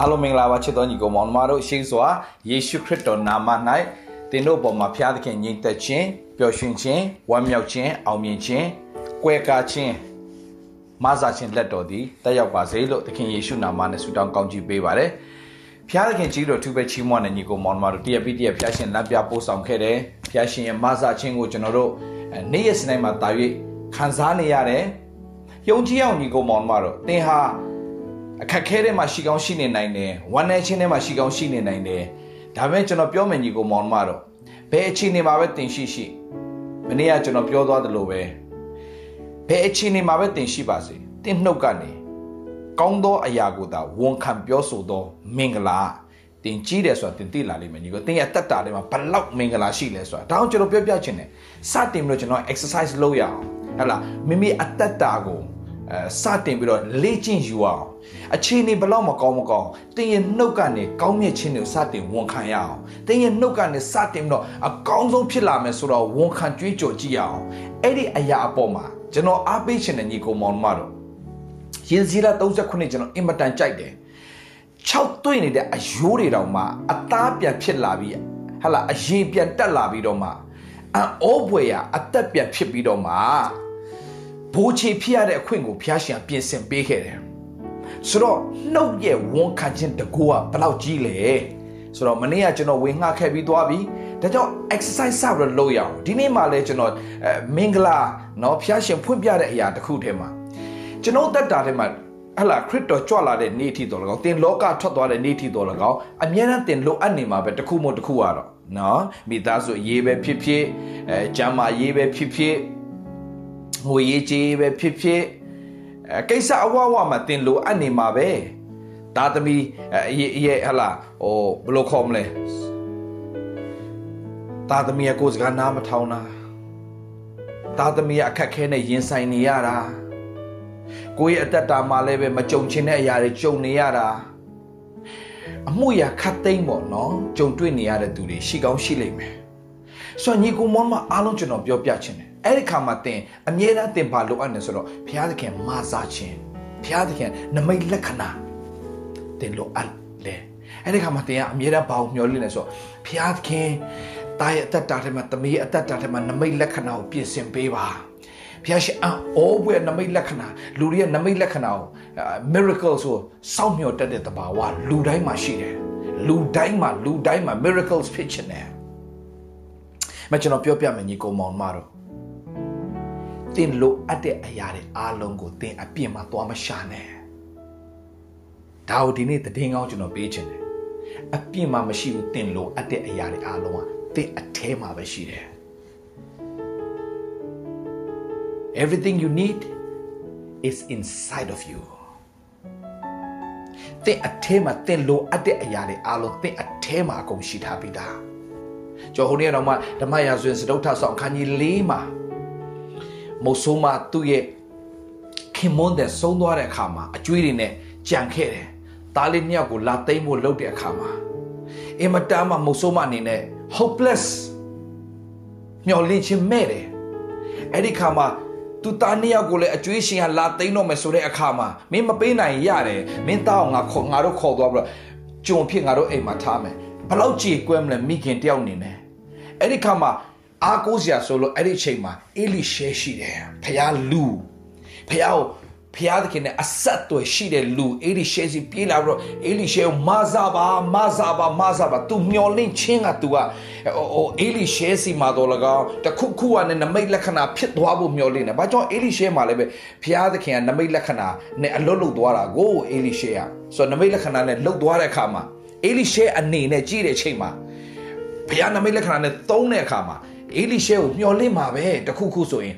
အားလုံးမင်္ဂလာပါချစ်တော်ညီကောင်မောင်နှမတို့ရှိစွာယေရှုခရစ်တော်နာမ၌သင်တို့ပေါ်မှာဖျားသခင်ညီသက်ခြင်းပျော်ရွှင်ခြင်းဝမ်းမြောက်ခြင်းအောင်မြင်ခြင်းကွယ်ကာခြင်းမဆာခြင်းလက်တော်သည်တက်ရောက်ပါစေလို့သခင်ယေရှုနာမနဲ့ဆုတောင်းကောင်းချီးပေးပါတယ်ဖျားသခင်ကြီးတော်သူပဲချီးမွမ်းတဲ့ညီကောင်မောင်နှမတို့တရပိတရဖျားရှင်လမ်းပြပို့ဆောင်ခဲ့တယ်ဖျားရှင်ရဲ့မဆာခြင်းကိုကျွန်တော်တို့နေ့ရက်စနေမှာတာ၍ခံစားနေရတယ်ယုံကြည်အောင်ညီကောင်မောင်နှမတို့သင်ဟာ အခက်ခဲထဲမှာရှိကောင်းရှိနေနိုင်တယ်ဝမ်းနည်းခြင်းထဲမှာရှိကောင်းရှိနေနိုင်တယ်ဒါပေမဲ့ကျွန်တော်ပြောမယ်ညီကိုမောင်မတော့ဘယ်အခြေအနေမှာပဲတင်ရှိရှိမနေ့ကကျွန်တော်ပြောသွားသလိုပဲဘယ်အခြေအနေမှာပဲတင်ရှိပါစေတင်နှုတ်ကနေကောင်းသောအရာကိုသာဝန်ခံပြောဆိုသောမင်္ဂလာတင်ကြီးတယ်ဆိုတာတင်သိလာလိမ့်မယ်ညီကိုတင်ရတက်တာတွေမှာဘလောက်မင်္ဂလာရှိလဲဆိုတာဒါအောင်ကျွန်တော်ပြောပြချင်တယ်စတင်ပြီးတော့ကျွန်တော် exercise လုပ်ရအောင်ဟဲ့လားမိမိအသက်တာကို အဲစတင်ပြီးတော့လေ့ကျင့်ယူအောင်အခြေအနေဘလောက်မကောင်းမကောင်းတင်းရဲ့နှုတ်ကနေကောင်းမြတ်ခြင်းတွေကိုစတင်ဝန်ခံရအောင်တင်းရဲ့နှုတ်ကနေစတင်ပြီးတော့အကောင်းဆုံးဖြစ်လာမယ်ဆိုတော့ဝန်ခံကြွေးကြော်ကြည့်ရအောင်အဲ့ဒီအရာအပေါ်မှာကျွန်တော်အားပေးခြင်းနဲ့ညီကောင်မောင်မတော်ရင်စည်းလာ39ကျွန်တော်အင်မတန်ကြိုက်တယ်6တွေ့နေတဲ့အယိုးတွေတောင်မှအသားပြန်ဖြစ်လာပြီးဟလာအရင်ပြန်တက်လာပြီးတော့မှအောဘွေရအသက်ပြန်ဖြစ်ပြီးတော့မှ ဘိုးချေဖြစ်ရတဲ့အခွင့်ကိုဖျားရှင်ပြင်ဆင်ပေးခဲ့တယ်ဆိုတော့နှုတ်ရဲ့ဝန်ခံခြင်းတကူကဘယ်လောက်ကြီးလဲဆိုတော့မနေ့ကကျွန်တော်ဝင်ငှခဲ့ပြီးသွားပြီဒါကြောင့် exercise စပြီးလုပ်ရအောင်ဒီနေ့မှလည်းကျွန်တော်မင်္ဂလာเนาะဖျားရှင်ဖွင့်ပြတဲ့အရာတစ်ခုထဲမှာကျွန်တော်တက်တာထဲမှာဟလာခရစ်တော်ကြွလာတဲ့နေ့ထီတော်၎င်းတင်လောကထွက်သွားတဲ့နေ့ထီတော်၎င်းအမြဲတမ်းတင်လိုအပ်နေမှာပဲတစ်ခုမို့တစ်ခုကတော့နော်မိသားစုရေးပဲဖြစ်ဖြစ်အဲကျမ်းမာရေးပဲဖြစ်ဖြစ် ငွေရေးကြေးပဲဖြစ်ဖြစ်အဲကိစ္စအဝဝမှာတင်လို့အပ်နေမှာပဲဒါသမီးအဲရဲ့ဟလာဟိုဘယ်လိုခေါ်မလဲဒါသမီးကကိုယ်စကားနားမထောင်တာဒါသမီးအခက်ခဲနဲ့ရင်ဆိုင်နေရတာကိုယ့်ရဲ့အသက်တာမှာလည်းပဲမကြုံချင်တဲ့အရာတွေကြုံနေရတာအမှုရာခတ်သိမ်းပေါ့နော်ကြုံတွေ့နေရတဲ့သူတွေရှိကောင်းရှိလိမ့်မယ်ဆိုတော့ညီကိုမောင်မအားလုံးကျွန်တော်ပြောပြချင်တယ်အဲ့ဒီခါမှာတင်အမြဲတမ်းတင်ပါလိုအပ်နေဆိုတော့ဘုရားသခင်မာစာခြင်းဘုရားသခင်နမိတ်လက္ခဏာတင်လိုအပ်လေအဲ့ဒီခါမှာတင်ကအမြဲတမ်းဘာကိုမျှော်လင့်နေဆိုတော့ဘုရားသခင်တာရဲ့အသက်တာထဲမှာတမီးအသက်တာထဲမှာနမိတ်လက္ခဏာကိုပြင်ဆင်ပေးပါဘုရားရှင်အောဘွယ်နမိတ်လက္ခဏာလူတွေရဲ့နမိတ်လက္ခဏာကို miracle ဆိုစောင့်မျှော်တတ်တဲ့တဘာဝလူတိုင်းမှာရှိတယ်လူတိုင်းမှာလူတိုင်းမှာ miracles ဖြစ်ချင်တယ်မကျွန်တော်ပြောပြမယ်ညီကောင်မောင်မတော် တင်လိုအပ်တဲ့အရာတွေအားလုံးကိုတင်အပြည့်မှာသွားမရှာနဲ့ဒါကိုဒီနေ့တည်င်းကောင်းကျွန်တော်ပေးချင်တယ်အပြည့်မှာမရှိဘူးတင်လိုအပ်တဲ့အရာတွေအားလုံးကတင်အထဲမှာပဲရှိတယ် everything you need is inside of you တင်အထဲမှာတင်လိုအပ်တဲ့အရာတွေအားလုံးတင်အထဲမှာအကုန်ရှိထားပြီးသားကျော်ဟိုနေ့တော့မှဓမ္မရာဇဝင်စတုထဆောင်ခန်းကြီး၄မှာ မုတ်ဆိုးမသူ့ရဲ့ခင်မွန်းတဲ့ဆုံးသွားတဲ့အခါမှာအကျွေးတွေနဲ့ကြံခဲ့တယ်။သားလေးနှစ်ယောက်ကိုလာသိမ်းဖို့လုပ်တဲ့အခါမှာအင်မတန်မှမုတ်ဆိုးမအနေနဲ့ hopeless မျောလင့်ခြင်းမဲ့တယ်။အဲ့ဒီခါမှာသူသားနှစ်ယောက်ကိုလည်းအကျွေးရှင်ကလာသိမ်းတော့မယ်ဆိုတဲ့အခါမှာမင်းမပေးနိုင်ရတယ်မင်းသားအောင်ငါခေါ်ငါတို့ခေါ်သွားပြီးတော့ကြုံဖြစ်ငါတို့အိမ်မှာထားမယ်ဘလောက်ကြည်ကွဲမလဲမိခင်တယောက်နေနဲ့အဲ့ဒီခါမှာ အားကိုးစရာဆိုလို့အဲ့ဒီအချိန်မှာအေလိရှဲရှိတယ်ဖျားလူဖျားကိုဖျားသခင်နဲ့အဆက်အသွယ်ရှိတဲ့လူအေလိရှဲစီပြေးလာပြီးတော့အေလိရှဲကိုမာဇာပါမာဇာပါမာဇာပါသူမျောလင့်ချင်းကသူကဟိုအေလိရှဲစီမှာတော့လကောင်တခုခုကနဲ့နမိတ်လက္ခဏာဖြစ်သွားဖို့မျောလင့်တယ်။ဘာကြောင့်အေလိရှဲမှာလည်းပဲဖျားသခင်ကနမိတ်လက္ခဏာနဲ့အလွတ်လွတ်သွားတာကိုအေလိရှဲကဆိုတော့နမိတ်လက္ခဏာနဲ့လှုပ်သွားတဲ့အခါမှာအေလိရှဲအနေနဲ့ကြည့်တဲ့အချိန်မှာဘုရားနမိတ်လက္ခဏာနဲ့သုံးတဲ့အခါမှာ အေလိရှဲကိုမျှော်လင့်မှာပဲတခုခုဆိုရင်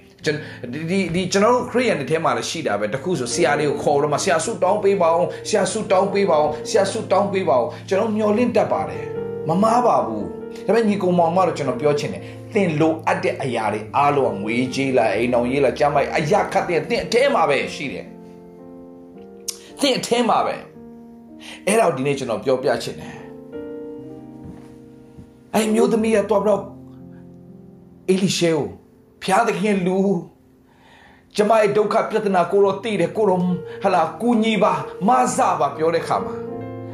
ဒီဒီကျွန်တော်တို့ခရိယန်တွေထဲမှာလည်းရှိတာပဲတခုဆိုဆရာလေးကိုခေါ်တော့မှဆရာဆုတောင်းပေးပါအောင်ဆရာဆုတောင်းပေးပါအောင်ဆရာဆုတောင်းပေးပါအောင်ကျွန်တော်မျှော်လင့်တတ်ပါတယ်မမားပါဘူးဒါပေမဲ့ညီကောင်မောင်မတော့ကျွန်တော်ပြောချင်တယ်သင်လိုအပ်တဲ့အရာတွေအားလုံးငွေကြေးလားအိမ်အောင်ရေးလားကျမ်းမိုက်အရာခတ်တဲ့သင်အထဲမှာပဲရှိတယ်သင်အထဲမှာပဲအဲ့တော့ဒီနေ့ကျွန်တော်ပြောပြချင်တယ်အဲ့မျိုးသမီးကတော့တော့ အေလိရှေကိုဖျားသခင်လူကျမရဲ့ဒုက္ခပြဿနာကိုတော့သိတယ်ကိုတော့ဟလာကူညီပါမဆပါပြောတဲ့ခါမှာ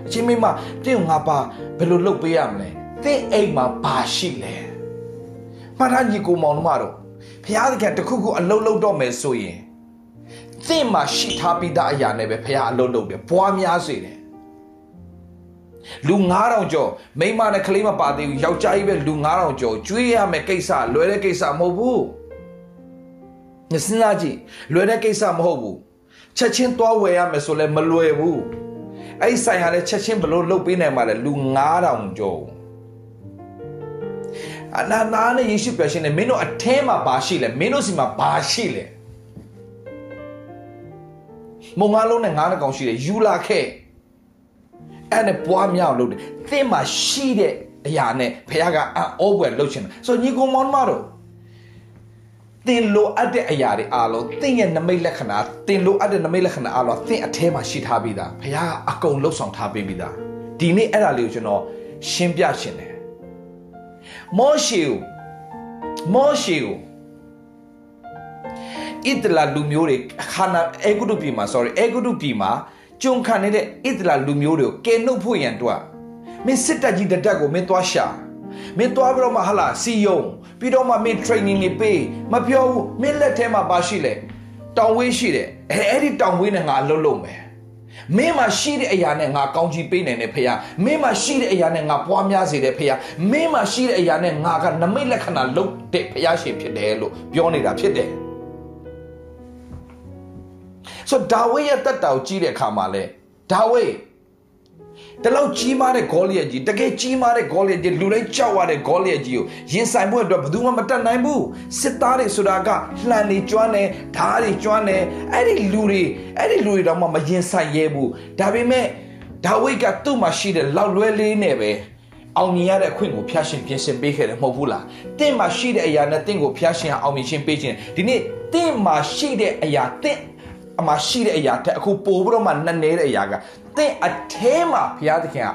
အချင်းမိမတင့်ငါပါဘယ်လိုလုပ်ပေးရမလဲတင့်အိမ်မှာဘာရှိလဲမှတ်ထားညီကိုမောင်တို့မတော်ဘုရားသခင်တခုခုအလုံးလုံးတော့မယ်ဆိုရင်တင့်မှာရှိထားပြီးသားအရာနဲ့ပဲဘုရားအလုံးလုံးတယ်ပွားများစေတယ် လူ9000ကျော်မိန်းမနဲ့ကလေးမပါသေးဘူးယောက်ျားကြီးပဲလူ9000ကျော်ကျွေးရမယ်ကိစ္စလွယ်တဲ့ကိစ္စမဟုတ်ဘူးညစနာကြည့်လွယ်တဲ့ကိစ္စမဟုတ်ဘူးချက်ချင်းသွားဝယ်ရမယ်ဆိုလဲမလွယ်ဘူးအဲ့ဒီဆိုင်ဟာလည်းချက်ချင်းဘလို့လုတ်ပေးနိုင်မှာလဲလူ9000ကျော်အနာနာနဲ့ယေရှုပြောရှင်နဲ့မင်းတို့အထဲမှာဘာရှိလဲမင်းတို့စီမှာဘာရှိလဲမုံငါလုံးနဲ့ငါးနှကောင်ရှိတယ်ယူလာခဲ့ အဲ့နဲ့ပွားများအောင်လုပ်တယ်သင်မှာရှိတဲ့အရာနဲ့ဘုရားကအံ့ဩဖွယ်လုပ်ချင်တယ်ဆိုညီကောင်မောင်မတို့သင်လိုအပ်တဲ့အရာတွေအားလုံးသင်ရဲ့နမိတ်လက္ခဏာသင်လိုအပ်တဲ့နမိတ်လက္ခဏာအားလုံးသင်အထဲမှာရှိထားပြီးသားဘုရားကအကုန်လှုပ်ဆောင်ထားပေးပြီးသားဒီနေ့အဲ့ဒါလေးကိုကျွန်တော်ရှင်းပြရှင်တယ်မောရှေကိုမောရှေကိုဣတလာလူမျိုးတွေခါနာအေဂုတုပြည်မှာ sorry အေဂုတုပြည်မှာ ကြုံခံနေတဲ့ဣတလာလူမျိုးတွေကိုကယ်နှုတ်ဖို့ရန်တော့မင်းစစ်တပ်ကြီးတတက်ကိုမင်းသွားရှာမင်းသွားပြီးတော့မှဟလာစီယုံပြီးတော့မှမင်း training တွေပေးမပြောဘူးမင်းလက်ထဲမှာပါရှိလေတောင်ဝေးရှိတယ်အဲအဲ့ဒီတောင်ဝေးနဲ့ငါအလုပ်လုပ်မယ်မင်းမှာရှိတဲ့အရာနဲ့ငါကောင်းချီးပေးနိုင်တယ်ဖေယမင်းမှာရှိတဲ့အရာနဲ့ငါပွားများစေတယ်ဖေယမင်းမှာရှိတဲ့အရာနဲ့ငါကနမိတ်လက္ခဏာလုပ်တဲ့ဖေယရှင်ဖြစ်တယ်လို့ပြောနေတာဖြစ်တယ် ဆိုဒါဝိရဲ့တက်တာကိုကြီးတဲ့အခါမှာလဲဒါဝိတလောက်ကြီးမားတဲ့ဂေါလိယက်ကြီးတကယ်ကြီးမားတဲ့ဂေါလိယက်ကြီးလူတိုင်းကြောက်ရတဲ့ဂေါလိယက်ကြီးကိုရင်ဆိုင်ဖို့အတွက်ဘယ်သူမှမတတ်နိုင်ဘူးစစ်သားတွေဆိုတာကလှန်နေကျွမ်းနေဓားတွေကျွမ်းနေအဲ့ဒီလူတွေအဲ့ဒီလူတွေတော့မှမရင်ဆိုင်ရဲဘူးဒါပေမဲ့ဒါဝိကသူ့မှာရှိတဲ့လောက်လွဲလေးနဲ့ပဲအောင်မြင်ရတဲ့အခွင့်ကိုဖျားရှင်ပြင်ဆင်ပေးခဲ့တယ်မဟုတ်ဘူးလားတင့်မှာရှိတဲ့အရာနဲ့တင့်ကိုဖျားရှင်အောင်မြင်ခြင်းပေးခြင်းဒီနေ့တင့်မှာရှိတဲ့အရာတင့် အမှရှိတဲ့အရာတဲ့အခုပို့ပြီးတော့မှနှနေတဲ့အရာကသင်အထဲမှာဘုရားသခင်က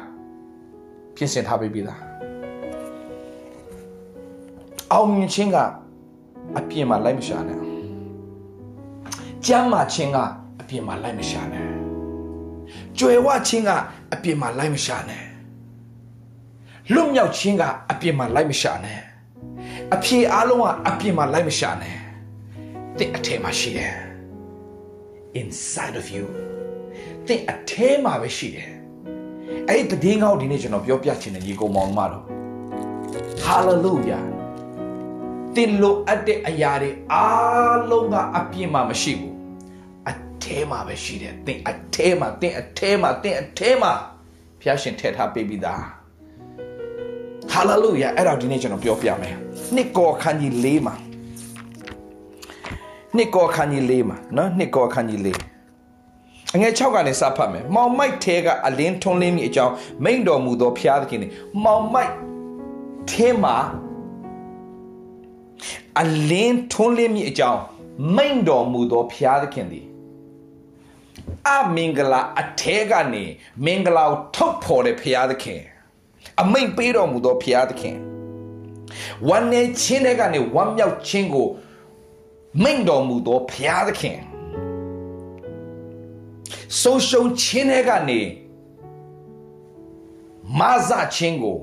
ပြင်ဆင်ထားပေးပြီလားအောင်မြင်ခြင်းကအပြင်မှာလိုက်မရှာနဲ့ကျမ်းမာခြင်းကအပြင်မှာလိုက်မရှာနဲ့ကြွယ်ဝခြင်းကအပြင်မှာလိုက်မရှာနဲ့လွတ်မြောက်ခြင်းကအပြင်မှာလိုက်မရှာနဲ့အဖြေအလုံးကအပြင်မှာလိုက်မရှာနဲ့သင်အထဲမှာရှိတယ် inside of you သင်အထဲမှာပဲရှိတယ်အဲ့ဒီတည်င်းကောင်းဒီနေ့ကျွန်တော်ပြောပြချင်တဲ့ညီကောင်မောင်မတော် hallelujah သင်လိုအပ်တဲ့အရာတွေအားလုံးကအပြည့်မှာမရှိဘူးအထဲမှာပဲရှိတယ်သင်အထဲမှာသင်အထဲမှာသင်အထဲမှာဖျားရှင်ထည့်ထားပေးပြီးသား hallelujah အဲ့တော့ဒီနေ့ကျွန်တော်ပြောပြမယ်နှစ်ကောခန်းကြီး၄မှာ နှစ်ကောခန်းကြီး၄မှာနော်နှစ်ကောခန်းကြီး၄အငယ်6ကနေစဖတ်မယ်မောင်မိုက်ထဲကအလင်းထွန်းလင်းမိအကြောင်းမိန်တော်မူသောဖျားသခင်နေမောင်မိုက်ထဲမှာအလင်းထွန်းလင်းမိအကြောင်းမိန်တော်မူသောဖျားသခင်သည်အမင်္ဂလာအထဲကနေမင်္ဂလာကိုထုတ်ဖော်တဲ့ဖျားသခင်အမိန်ပေးတော်မူသောဖျားသခင်ဝမ်းနေခြင်းတွေကနေဝမ်းမြောက်ခြင်းကို မိန်တော်မူသောဖျားသခင်ဆုံးရှုံးခြင်းတွေကနေမဆခြင်းကို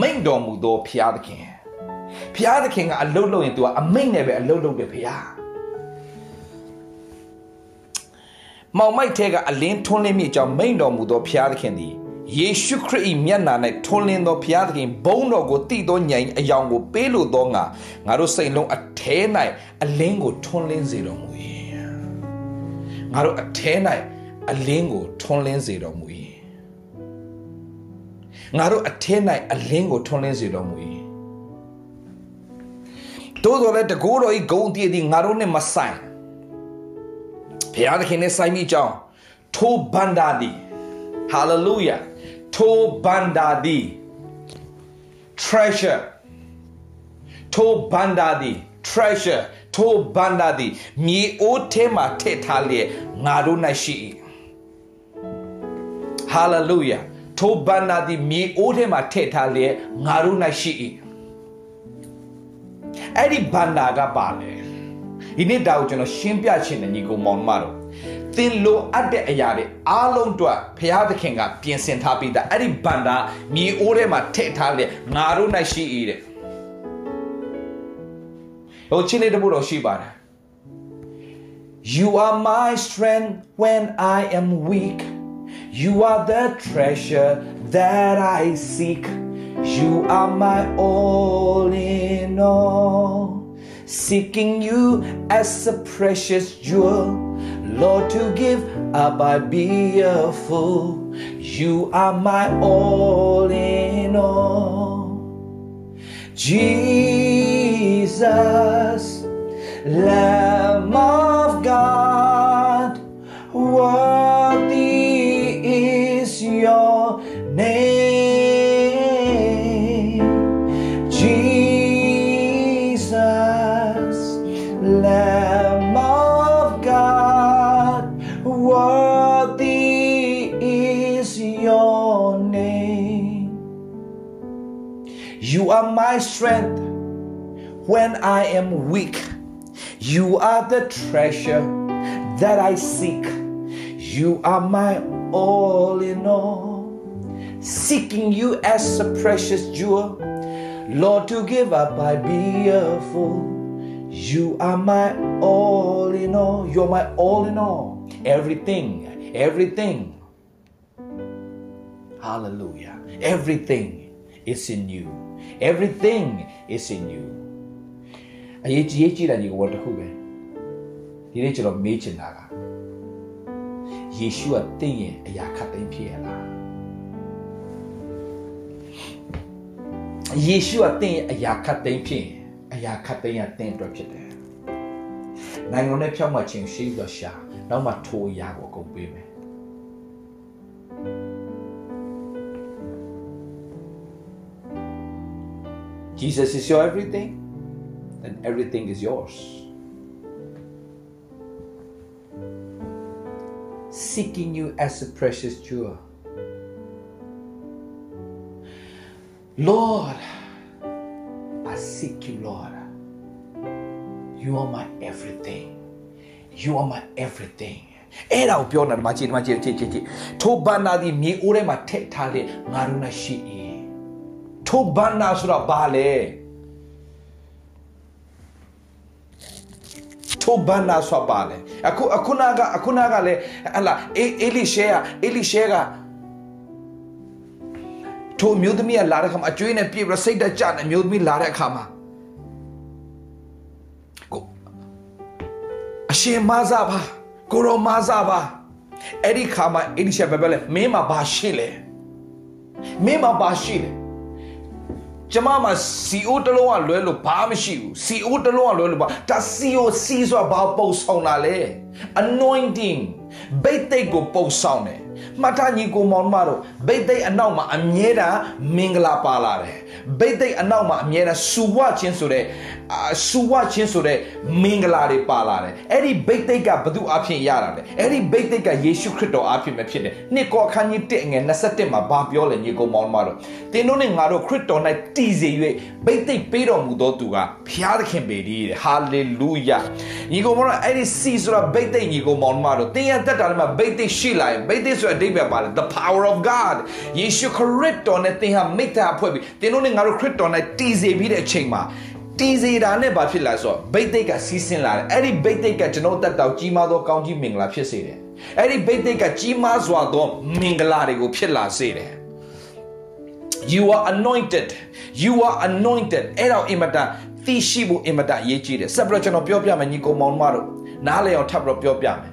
မိန်တော်မူသောဖျားသခင်ဖျားသခင်ကအလုတ်လို့ရင် तू ကအမိန်နဲ့ပဲအလုတ်လုပ်တယ်ဖျားမောင်မိုက်ထဲကအလင်းထွန်းလင်းမိအကြောင်းမိန်တော်မူသောဖျားသခင်သည် ယေရှုခရစ်၏မျက်နာ၌ထွန်းလင်းသောဘုရားသခင်ဘုန်းတော်ကိုတည်သောဉာဏ်အယောင်ကိုပေးလိုသောငါငါတို့စိတ်လုံးအထဲ၌အလင်းကိုထွန်းလင်းစေတော်မူ၏ငါတို့အထဲ၌အလင်းကိုထွန်းလင်းစေတော်မူ၏ငါတို့အထဲ၌အလင်းကိုထွန်းလင်းစေတော်မူ၏တို့တော်လည်းတကိုးတော်ဤဂုံတည်သည်ငါတို့နဲ့မဆိုင်ဘုရားသခင်နဲ့ဆိုင်မိကြောင်းထိုဘန္တာသည် hallelujah ထိုဘန္တာသည် treasure ထိုဘန္တာသည် treasure ထိုဘန္တာသည်မြေအိုးထဲမှာထည့်ထားလျက်ငါတို့၌ရှိ၏ဟာလေလုယာထိုဘန္တာသည်မြေအိုးထဲမှာထည့်ထားလျက်ငါတို့၌ရှိ၏အဲ့ဒီဘန္တာကပါလေဒီနေ့ဒါကိုကျွန်တော်ရှင်းပြချင်တယ်ညီကောင်မောင်မတော် သသင်လိုအပ်တဲ့အရာတွေအားလုံးအတွက်ဘုရားသခင်ကပြင်ဆင်ထားပြီးသားအဲ့ဒီဗန္တာမြေအိုးထဲမှာထည့်ထားလေငါတို့၌ရှိ၏တဲ့ဟိုချင်းလေးတပုတ်တော့ရှိပါတယ် You are my strength when I am weak You are the treasure that I seek You are my all in all seeking you as a precious jewel Lord, to give up I be a fool. You are my all in all. Jesus, Lamb of God, worthy is your name. You are my strength when I am weak. You are the treasure that I seek. You are my all in all. Seeking you as a precious jewel. Lord, to give up I be a fool. You are my all in all. You're my all in all. Everything, everything. Hallelujah. Everything is in you. Everything is in you. အရေးကြီးရေးကြည့်တာညီကဝတ်တစ်ခုပဲဒီနေ့ကျွန်တော်မေးချင်တာကယေရှုကတင့်ရဲ့အရာခတ်သိမ်းဖြစ်ရလားယေရှုကတင့်ရဲ့အရာခတ်သိမ်းဖြစ်ရင်အရာခတ်သိမ်းရတင့်အတွက်ဖြစ်တယ်နိုင်ငံနဲ့ဖြောက်မှချင်းရှိတော့ရှာနောက်မှထိုအရာကိုအကုန်ပေးမယ် Jesus is your everything, then everything is yours. Seeking you as a precious jewel. Lord, I seek you, Lord. You are my everything. You are my everything. အဲ့ဒါကိုပြောနေတာဒီမှာကြည့်ဒီမှာကြည့်ကြည့်ကြည့်ကြည့်ထိုဘန္နာဒီမြေအိုးထဲမှာထည့်ထားလေငါတို့နဲ့ရှိ၏ ထိုဘန္နာဆိုတာဘာလဲထိုဘန္နာဆိုတာဘာလဲအခုအခုနာကအခုနာကလည်းဟလာအေအေလိရှဲကအေလိရှဲကထိုမျိုးသမီးကလာတဲ့ခါမှာအကျွေးနဲ့ပြေပြီးစိတ်တကြတဲ့မျိုးသမီးလာတဲ့အခါမှာကိုအရှင်မဆာပါကိုရောမဆာပါအဲ့ဒီခါမှာအေလိရှဲဘယ်ပဲလဲမင်းမှာဘာရှိလဲမင်းမှာဘာရှိလဲ ကျမမှာ CO တလုံးကလွဲလို့ဘာမှမရှိဘူး CO တလုံးကလွဲလို့ဘာဒါ CO C ဆိုတာဘာပုံဆောင်တာလဲ anointing ဘိတ်သိက်ကိုပုံဆောင်တယ် မှတ်ထားညီကိုမောင်မတို့ဘိတ်သိက်အနောက်မှာအမြဲတမ်းမင်္ဂလာပါလာတယ်ဘိတ်သိက်အနောက်မှာအမြဲတမ်းစူဝချင်းဆိုတဲ့အာစူဝချင်းဆိုတဲ့မင်္ဂလာတွေပါလာတယ်အဲ့ဒီဘိတ်သိက်ကဘသူအဖြစ်ရတာလဲအဲ့ဒီဘိတ်သိက်ကယေရှုခရစ်တော်အဖြစ်ပဲဖြစ်တယ်နှစ်ကောအခန်းကြီး1ငယ်27မှာဘာပြောလဲညီကိုမောင်မတို့သင်တို့နဲ့ငါတို့ခရစ်တော်၌တည်စေ၍ဘိတ်သိက်ပေးတော်မူသောသူကဖျားသခင်ပေတည်းဟာလေလုယာညီကိုမောင်တို့အဲ့ဒီစီဆိုတာဘိတ်သိက်ညီကိုမောင်မတို့သင်ရတက်တာလည်းမှာဘိတ်သိက်ရှိလာရင်ဘိတ်သိက်ဆိုတဲ့အဓိပ္ပာယ်ပါလေ the power of god ယေရှုခရစ်တော်နဲ့သင်ဟာမိတ္တာဖွဲ့ပြီးသင်တို့နဲ့ငါတို့ခရစ်တော်၌တည်စေပြီးတဲ့အချိန်မှာတည်စေတာနဲ့ဘာဖြစ်လာဆိုတော့ဘိတ်သိက်ကစီးဆင်းလာတယ်အဲ့ဒီဘိတ်သိက်ကကျွန်တော်တက်တော့ကြီးမားသောကောင်းကြီးမင်္ဂလာဖြစ်စေတယ်အဲ့ဒီဘိတ်သိက်ကကြီးမားစွာသောမင်္ဂလာတွေကိုဖြစ်လာစေတယ် you are anointed you are anointed အဲ့တော့အင်မတန်သိရှိဖို့အင်မတန်အရေးကြီးတယ်ဆက်ပြီးတော့ကျွန်တော်ပြောပြမယ်ညီကောင်မောင်မတို့နားလည်အောင်ထပ်ပြီးတော့ပြောပြမယ်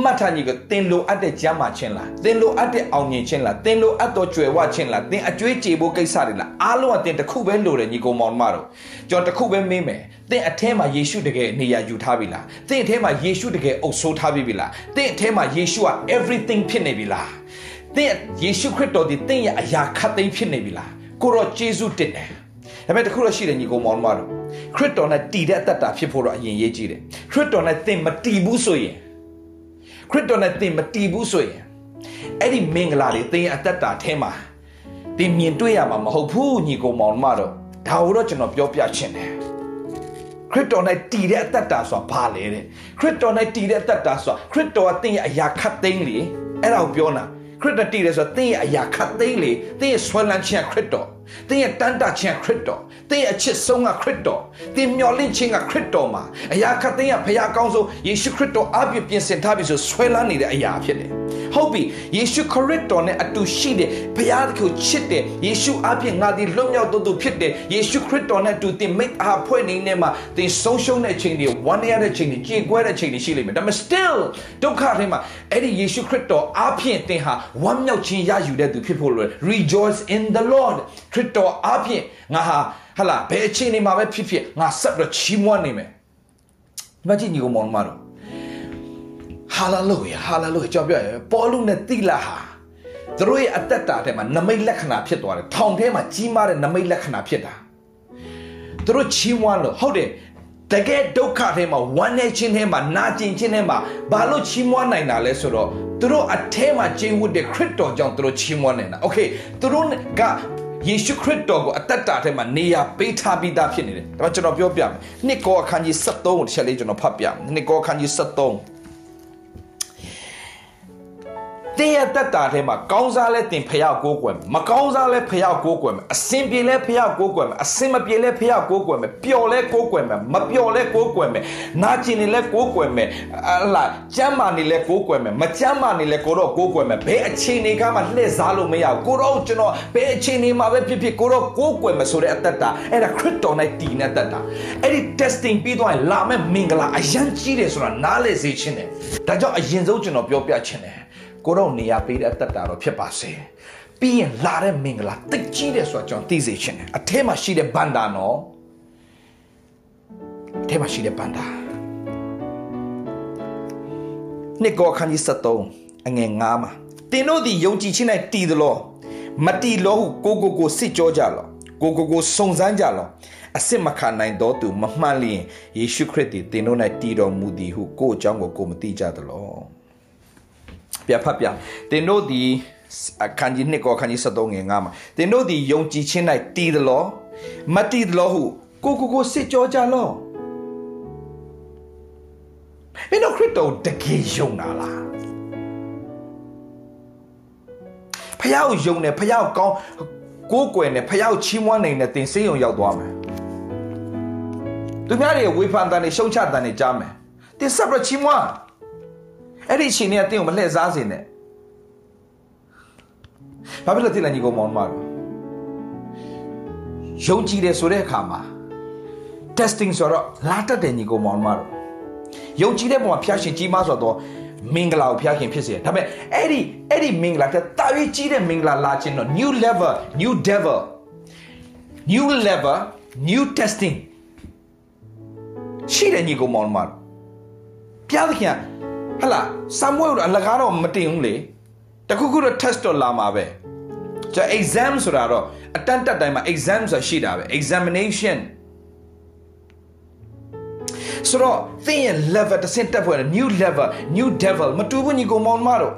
မှတ်ထားညီကသင်လိုအပ်တဲ့ကျမ်းမာခြင်းလားသင်လိုအပ်တဲ့အောင်မြင်ခြင်းလားသင်လိုအပ်သောကြွယ်ဝခြင်းလားသင်အကျွေးကြေဖို့ကိစ္စတွေလားအားလုံးကသင်တစ်ခုပဲလိုတယ်ညီကောင်မောင်မတို့ကျွန်တော်တစ်ခုပဲမေးမယ်သင်အထဲမှာယေရှုတကယ်နေရာယူထားပြီလားသင်အထဲမှာယေရှုတကယ်အုပ်ဆိုးထားပြီလားသင်အထဲမှာယေရှုက everything ဖြစ်နေပြီလားသင်ယေရှုခရစ်တော်ဒီသင်ရဲ့အရာခတ်သိမ်းဖြစ်နေပြီလားကိုရောယေရှုတင်တယ်ဒါပေမဲ့တခုတော့ရှိတယ်ညီကောင်မောင်မတို့ခရစ်တော်နဲ့တည်တဲ့အတ္တဖြစ်ဖို့တော့အရင်ရေးကြည့်တယ်ခရစ်တော်နဲ့သင်မတည်ဘူးဆိုရင် ခရစ်တော်နဲ့သင်မတည်ဘူးဆိုရင်အဲ့ဒီမင်္ဂလာတွေသင်ရဲ့အတ္တထဲမှာသင်မြင်တွေ့ရမှာမဟုတ်ဘူးညီကောင်မောင်မတို့ဒါကိုတော့ကျွန်တော်ပြောပြချင်တယ်ခခရစ်တော်၌တည်တဲ့အသက်တာဆိုတာဘာလဲတဲ့ခရစ်တော်၌တည်တဲ့အသက်တာဆိုတာခရစ်တော်ကသင်ရဲ့အရာခတ်သိမ်းလေအဲ့ဒါကိုပြောတာခရစ်တော်တည်တယ်ဆိုတာသင်ရဲ့အရာခတ်သိမ်းလေသင်ရဲ့ဆွဲလန်းခြင်းခရစ်တော် သင်ရဲ့တန်တာခြင်းခရစ်တော်သင်ရဲ့အချစ်ဆုံးကခရစ်တော်သင်မျှော်လင့်ခြင်းကခရစ်တော်မှာအရာခတ်သိမ်းကဘုရားကောင်းဆုံးယေရှုခရစ်တော်အပြည့်ပြင်ဆင်ထားပြီဆိုဆွဲလန်းနေတဲ့အရာဖြစ်တယ်ဟုတ်ပြီယေရှုခရစ်တော်နဲ့အတူရှိတဲ့ဘုရားကိုချစ်တဲ့ယေရှုအပြည့်ငါဒီလွတ်မြောက်တော်သူဖြစ်တဲ့ယေရှုခရစ်တော်နဲ့အတူသင်မိတ်အားဖွဲ့နေနေမှာသင်ဆုံးရှုံးတဲ့ချိန်တွေဝမ်းရတဲ့ချိန်တွေကြေကွဲတဲ့ချိန်တွေရှိလိမ့်မယ်ဒါပေမဲ့ still ဒုက္ခတွေမှာအဲ့ဒီယေရှုခရစ်တော်အပြည့်သင်ဟာဝမ်းမြောက်ခြင်းရယူတဲ့သူဖြစ်ဖို့လို rejoice in the lord ခရစ်တော်အားဖြင့်ငါဟာဟလာဘယ်အချိန်နေမှာပဲဖြစ်ဖြစ်ငါဆက်ပြီးချီးမွမ်းနေမယ်ဒီမှာကြည့်ညီကောင်မောင်မတော်ဟာလာလုယာဟာလာလုယာကြောက်ပြရပေါ်လူနဲ့တိလာဟာသူတို့ရဲ့အသက်တာထဲမှာနမိတ်လက္ခဏာဖြစ်သွားတယ်ထောင်ထဲမှာကြီးမားတဲ့နမိတ်လက္ခဏာဖြစ်တာသူတို့ချီးမွမ်းလို့ဟုတ်တယ်တကယ်ဒုက္ခထဲမှာဝမ်းနေခြင်းထဲမှာနာကျင်ခြင်းထဲမှာဘာလို့ချီးမွမ်းနိုင်တာလဲဆိုတော့သူတို့အထဲမှာကျင်းဝတ်တဲ့ခရစ်တော်ကြောင့်သူတို့ချီးမွမ်းနေတာ။ Okay သူတို့က ယေရှုခရစ်တော်ကိုအသက်တာထဲမှာနေရာပေးထားပြီးသားဖြစ်နေတယ်ဒါကျွန်တော်ပြောပြမယ်နှစ်ကောအခန်းကြီး73ကိုတစ်ချက်လေးကျွန်တော်ဖတ်ပြမယ်နှစ်ကောအခန်းကြီး73 တင်းရဲ့တက်တာထဲမှာကောင်းစားလဲတင်ဖျောက်ကိုးကွယ်မကောင်းစားလဲဖျောက်ကိုးကွယ်မယ်အစင်ပြေလဲဖျောက်ကိုးကွယ်မယ်အစင်မပြေလဲဖျောက်ကိုးကွယ်မယ်ပျော်လဲကိုးကွယ်မယ်မပျော်လဲကိုးကွယ်မယ်နာကျင်နေလဲကိုးကွယ်မယ်အလားကြမ်းမာနေလဲကိုးကွယ်မယ်မကြမ်းမာနေလဲကိုတော့ကိုးကွယ်မယ်ဘယ်အခြေအနေကမှလှည့်စားလို့မရဘူးကိုတော့ကျွန်တော်ဘယ်အခြေအနေမှာပဲဖြစ်ဖြစ်ကိုတော့ကိုးကွယ်မယ်ဆိုတဲ့အသက်တာအဲ့ဒါခရစ်တော်နဲ့တည်နေသက်တာအဲ့ဒီ testing ပြီးတော့လာမဲ့မင်္ဂလာအရန်ကြီးတယ်ဆိုတာနားလည်စေခြင်းတယ်ဒါကြောင့်အရင်ဆုံးကျွန်တော်ပြောပြခြင်းတယ် ကိုတော့နေရာပေးတဲ့အသက်တာတော့ဖြစ်ပါစေပြီးရင်လာတဲ့မင်္ဂလာတိတ်ကြီးတယ်ဆိုတာကျွန်တော်သိစေချင်တယ်အထဲမှာရှိတဲ့ဘန္တာနော်အထဲမှာရှိတဲ့ဘန္တာနှစ်ကောခန်းကြီး73အငယ်9မှာတင်တို့သည်ယုံကြည်ခြင်း၌တည်သလောမတည်လောဟုကိုကိုကိုစစ်ကြောကြလောကိုကိုကိုစုံစမ်းကြလောအစစ်မခံနိုင်တော့သူမမှန်လျင်ယေရှုခရစ်သည်တင်တို့၌တည်တော်မူသည်ဟုကိုအကြောင်းကိုကိုမသိကြသလော ပြဖတ်ပြတင်တို့ဒီအခန်းကြီးနှစ်ကောအခန်းကြီး73ငယ်9မှာတင်တို့ဒီယုံကြည်ခြင်း၌တည်သလောမတည်သလောဟုကိုကိုကိုစစ်ကြောကြလောမင်းတို့ခရစ်တော်တကယ်ယုံတာလားဖះကိုယုံတယ်ဖះကိုကောင်းကိုးကွယ်တယ်ဖះကိုချီးမွမ်းနိုင်တယ်တင်စိတ်ုံရောက်သွားမယ်သူများတွေဝေဖန်တယ်ရှုံချတယ်ကြားမယ်တင်ဆက်ပြီးချီးမွမ်း အဲ့ဒီအချိန်နဲ့တင့်ကိုမလှည့်စားစေနဲ့ဘာဖြစ်လို့တိလန်ကြီးကိုမောင်းမှာယုံကြည်တယ်ဆိုတဲ့အခါမှာ testing ဆိုတော့လာတတ်တယ်ညီကိုမောင်းမှာယုံကြည်တဲ့ပုံမှာဖျားရှင်ကြီးမားဆိုတော့မင်္ဂလာကိုဖျားခင်ဖြစ်စေဒါပေမဲ့အဲ့ဒီအဲ့ဒီမင်္ဂလာတဲ့တာ၍ကြီးတဲ့မင်္ဂလာလာခြင်းတော့ new level new devil new level new testing ရှိတယ်ညီကိုမောင်းမှာပြားသခင် ဟလာဆာမွေးတို့အလကားတော့မတင်ဘူးလေတခုခုတော့ test တော့လာမှာပဲကျ exam ဆိုတာတော့အတန်းတက်တိုင်းမှာ exam ဆိုတာရှိတာပဲ examination ဆိုတော့သင်ရဲ့ level တစ်ဆင့်တက်ဖို့ new level new devil မတူဘူးညီကောင်မောင်မတို့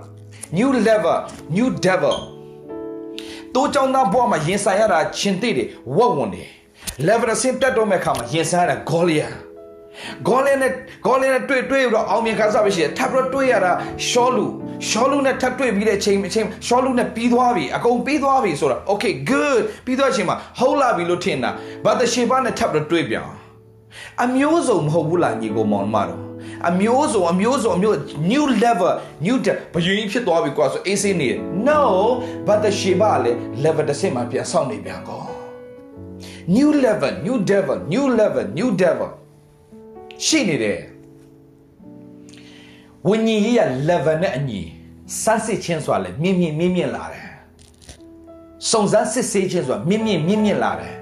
new level new devil တိုးကြောင်းသားဘဝမှာရင်ဆိုင်ရတာချင်းသိတယ်ဝက်ဝင်တယ် level တစ်ဆင့်တက်တော့မဲ့အခါမှာရင်ဆိုင်ရတာ Goliath ဂေါလင်းနဲ့ဂေါလင်းနဲ့တွေ့တွေ့တော့အောင်မြင်ခါစားပဲရှိတယ်ထပ်ပြီးတော့တွေ့ရတာရှောလူရှောလူနဲ့ထပ်တွေ့ပြီးတဲ့အချိန်အချိန်ရှောလူနဲ့ပြီးသွားပြီအကုန်ပြီးသွားပြီဆိုတော့ okay good ပြီးသွားချိန်မှာဟုတ်လာပြီလို့ထင်တာဘာတရှေပါနဲ့ထပ်ပြီးတော့တွေ့ပြန်အမျိုးစုံမဟုတ်ဘူးလားညီကိုမောင်မတော်အမျိုးစုံအမျိုးစုံအမျိုး new level new ဘယင်းဖြစ်သွားပြီကွာဆိုအေးစေးနေ no ဘာတရှေပါလေ level တစ်ဆင့်မှာပြန်ဆောက်နေပြန်ကော new level new devil new level new devil ရှိနေတယ်ဝิญဉ်ရေးရ level နဲ့အညီစမ်းစစ်ခြင်းဆိုတာလည်းမြင့်မြင့်မြင့်မြင့်လာတယ်စုံစမ်းစစ်ဆေးခြင်းဆိုတာမြင့်မြင့်မြင့်မြင့်လာတယ်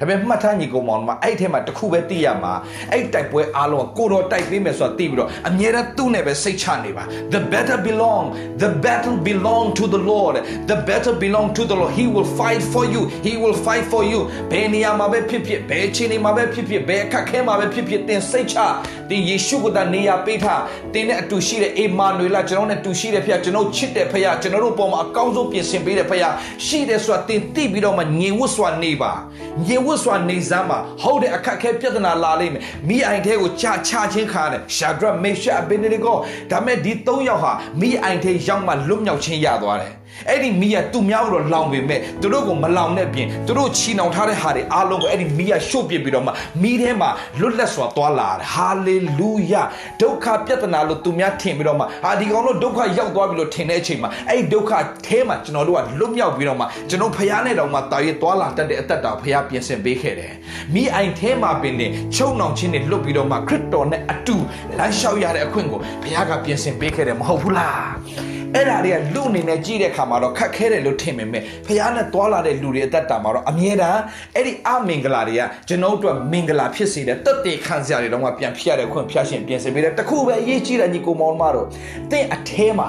ဒါပေမဲ့မှတ်ထားညီကောင်မောင်မှာအဲ့ထဲမှာတခုပဲသိရမှာအဲ့တိုက်ပွဲအားလုံးကိုတော်တိုက်ပေးမယ်ဆိုတာသိပြီးတော့အမြဲတမ်းသူ့နဲ့ပဲစိတ်ချနေပါ the better belong the battle belong to the lord the better belong to the lord he will fight for you he will fight for you ဘယ်နေရာမှာပဲဖြစ်ဖြစ်ဘယ်ချိန်မှာပဲဖြစ်ဖြစ်ဘယ်အခက်ခဲမှာပဲဖြစ်ဖြစ်တင်စိတ်ချတင်ယေရှုကိုတနေရာပေးထားတင်နဲ့အတူရှိတဲ့အေမာနွေလာကျွန်တော်နဲ့တူရှိတဲ့ဖခင်ကျွန်တော်ချစ်တဲ့ဖခင်ကျွန်တော်တို့ပေါ်မှာအကောင်းဆုံးပြင်ဆင်ပေးတဲ့ဖခင်ရှိတယ်ဆိုတာတင်သိပြီးတော့မှညင်ဝတ်စွာနေပါညင်ဝဝတ်စွာနေစမ်းမှာဟုတ်တဲ့အခက်အခဲပြဿနာလာလိမ့်မယ်မိအိုင်ထဲကိုချချချင်းခါတယ်ရှာဒရမေရှာအဘင်နေကိုဒါမဲ့ဒီ၃ယောက်ဟာမိအိုင်ထဲရောက်မှလွတ်မြောက်ခြင်းရသွားတယ် အဲ့ဒီမီးကသူများတို့လောင်ပေမဲ့သူတို့ကိုမလောင်တဲ့ပြင်သူတို့ချီနှောင်ထားတဲ့ဟာတွေအားလုံးကိုအဲ့ဒီမီးကရှို့ပစ်ပြီးတော့မှမီးထဲမှာလွတ်လပ်စွာသွားလာတယ်ဟာလေလုယာဒုက္ခပြဿနာလို့သူများထင်ပြီးတော့မှဟာဒီကောင်တို့ဒုက္ခရောက်သွားပြီလို့ထင်တဲ့အချိန်မှာအဲ့ဒီဒုက္ခထဲမှာကျွန်တော်တို့ကလွတ်မြောက်ပြီးတော့မှကျွန်တော်ဖရားနဲ့တော့မှတာရဲသွားလာတတ်တဲ့အသက်တာဖရားပြင်ဆင်ပေးခဲ့တယ်မိအိုင်ထဲမှာပင်နေချုံနှောင်ခြင်းတွေလွတ်ပြီးတော့မှခရစ်တော်နဲ့အတူလမ်းလျှောက်ရတဲ့အခွင့်ကိုဖရားကပြင်ဆင်ပေးခဲ့တယ်မဟုတ်ဘူးလားအဲ့ဒါတွေကလူအနေနဲ့ကြည့်တဲ့အခါမှာတော့ခက်ခဲတယ်လို့ထင်ပေမဲ့ဖခင်နဲ့တွာလာတဲ့လူတွေအသက်တာမှာတော့အမြဲတမ်းအဲ့ဒီအမင်္ဂလာတွေကကျွန်တော်တို့မင်္ဂလာဖြစ်စေတဲ့တက်တေခံစရာတွေတော့မှပြန်ဖြစ်ရတဲ့ခွင့်ဖျားရှင်ပြင်ဆင်ပေးတယ်တခုပဲအရေးကြီးတယ်ညီကိုမောင်မတို့သင်အထဲမှာ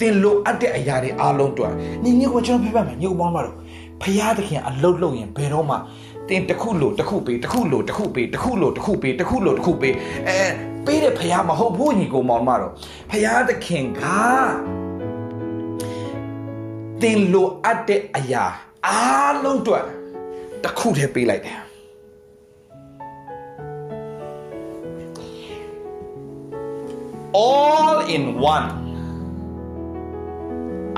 သင်လိုအပ်တဲ့အရာတွေအားလုံးတွက်ညီညီကိုကျွန်တော်ပြပြမယ်ညီကိုမောင်မတို့ဖခင်သခင်အလုတ်လုံရင်ဘယ်တော့မှတင်တခုလို့တခုပေးတခုလို့တခုပေးတခုလို့တခုပေးတခုလို့တခုပေးအဲပေးတဲ့ဖခင်မဟုတ်ဘူးညီကိုမောင်မတို့ဖခင်သခင်က သင်လိုအပ်တဲ့အရာအားလုံးအတွက်တစ်ခုတည်းပေးလိုက်တယ် all in one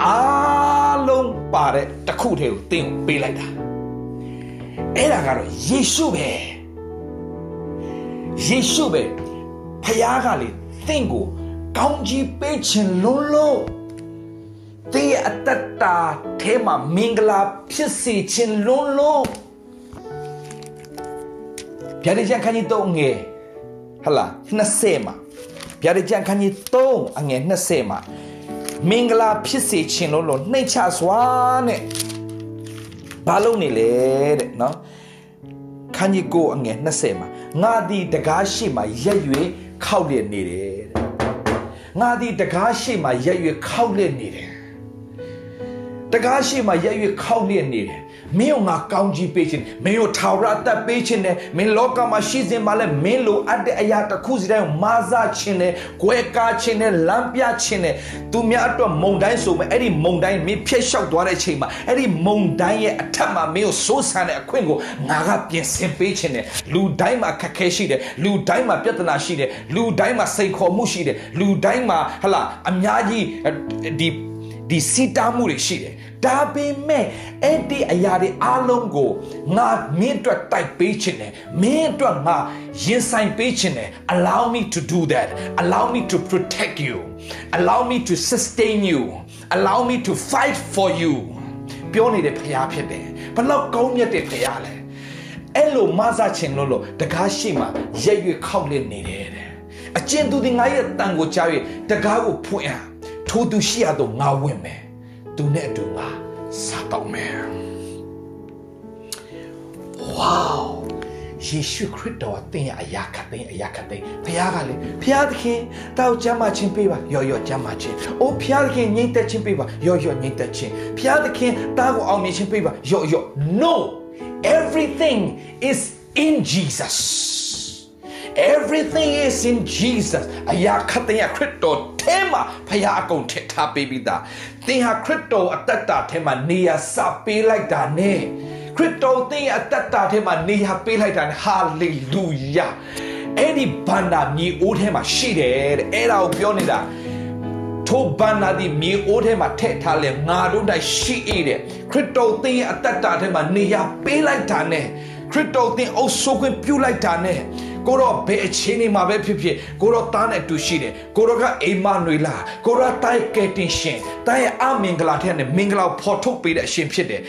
အားလုံးပါတဲ့တစ်ခုတည်းကိုသင်ပေးလိုက်တာအဲ့ဒါကတော့ယေရှုပဲယေရှုပဲဖခင်ကလေသင်ကိုကောင်းကြီးပေးခြင်းလုံးလုံး သင်ရဲ့အတ္တတာထဲမှာမင်္ဂလာဖြစ်စေခြင်းလုံးလုံးဗျာဒိကျန်ခန်းကြီးတော့ငယ်ဟလာ20မှာဗျာဒိကျန်ခန်းကြီး3အငယ်20မှာမင်္ဂလာဖြစ်စေခြင်းလုံးလုံးနှိမ့်ချစွာနဲ့ဘာလို့နေလဲတဲ့နော်ခန်းကြီးကိုအငယ်20မှာငါသည်တကားရှိမှရက်၍ခောက်လျက်နေတယ်တဲ့ငါသည်တကားရှိမှရက်၍ခောက်လျက်နေတယ် တကားရှိမှရက်၍ခောက်လျက်နေတယ်မင်းကငါကောင်းကြီးပေးခြင်းမင်းကိုထာဝရအသက်ပေးခြင်းနဲ့မင်းလောကမှာရှိစဉ်မှာလည်းမင်းလိုအပ်တဲ့အရာတစ်ခုစီတိုင်းကိုမာစားခြင်းနဲ့၊ကွဲကားခြင်းနဲ့လမ်းပြခြင်းနဲ့သူများအတွက်မုံတိုင်းဆိုမဲ့အဲ့ဒီမုံတိုင်းမင်းဖျက်လျှောက်သွားတဲ့အချိန်မှာအဲ့ဒီမုံတိုင်းရဲ့အထက်မှာမင်းကိုစိုးဆန်တဲ့အခွင့်ကိုငါကပြင်ဆင်ပေးခြင်းနဲ့လူတိုင်းမှာခက်ခဲရှိတယ်လူတိုင်းမှာပြဿနာရှိတယ်လူတိုင်းမှာစိန်ခေါ်မှုရှိတယ်လူတိုင်းမှာဟလာအများကြီးဒီဒီစီတာမှုတွေရှိတယ် ဒါပေမဲ့အဲ့ဒီအရာတွေအားလုံးကိုငါမင်းအတွက်တိုက်ပေးခြင်းနဲ့မင်းအတွက်ငါရင်ဆိုင်ပေးခြင်းနဲ့ allow me to do that allow me to protect you allow me to sustain you allow me to fight for you ပြောနေတဲ့ဖရားဖြစ်တယ်ဘလောက်ကောင်းမြတ်တဲ့ဖရားလဲအဲ့လိုမဆချင်လို့လို့တကားရှိမှရက်ရွခောက်လစ်နေတယ်တဲ့အကျဉ်သူဒီငါရဲ့တန်ကိုကြား၍တကားကိုဖွင့်အားထိုသူရှိရတော့ငါဝင်မယ်သူနဲ့အတူ ငါစားတော့မယ်ဝေါယေရှုခရစ်တော်အသင်ရဲ့အရာခတ်သိမ်းအရာခတ်သိမ်းဖခင်ကလေဖခင်သခင်တောက်ကြမ်းမှချင်းပေးပါရော်ရော်ကြမ်းမှချင်းအိုးဖခင်သခင်ငြိမ့်သက်ချင်းပေးပါရော်ရော်ငြိမ့်သက်ချင်းဖခင်သခင်တားကိုအောင်မြင်ချင်းပေးပါရော်ရော် no everything is in Jesus everything is in Jesus အရာခတ်တဲ့ခရစ်တော်ထဲမှာဖခင်အကုန်ထည့်ထားပေးပြီးသား သင်ဟာခရစ်တော်အသက်တာထဲမှာနေရာစပေးလိုက်တာ ਨੇ ခရစ်တော်သင်ရဲ့အသက်တာထဲမှာနေရာပေးလိုက်တာ ਨੇ ဟာလေလုယာအဲ့ဒီဘန္တာမြေအိုးထဲမှာရှိတယ်တဲ့အဲ့ဒါကိုပြောနေတာထိုဘန္နာဒီမြေအိုးထဲမှာထည့်ထားလဲငါတို့တိုင်ရှိ၏တဲ့ခရစ်တော်သင်ရဲ့အသက်တာထဲမှာနေရာပေးလိုက်တာ ਨੇ ခရစ်တော်သင်အုပ်ဆိုးခွင့်ပြုလိုက်တာ ਨੇ ကိုတော့ဘယ်အခြေအနေမှာပဲဖြစ်ဖြစ်ကိုတော့သားနဲ့တူရှိတယ်ကိုတော့ကအိမ်မနွေလာကိုတော့တိုက်ကဲတင်ရှင်တိုင်အမင်္ဂလာတဲ့နဲ့မင်္ဂလာဖော်ထုတ်ပေးတဲ့အရှင်ဖြစ်တယ်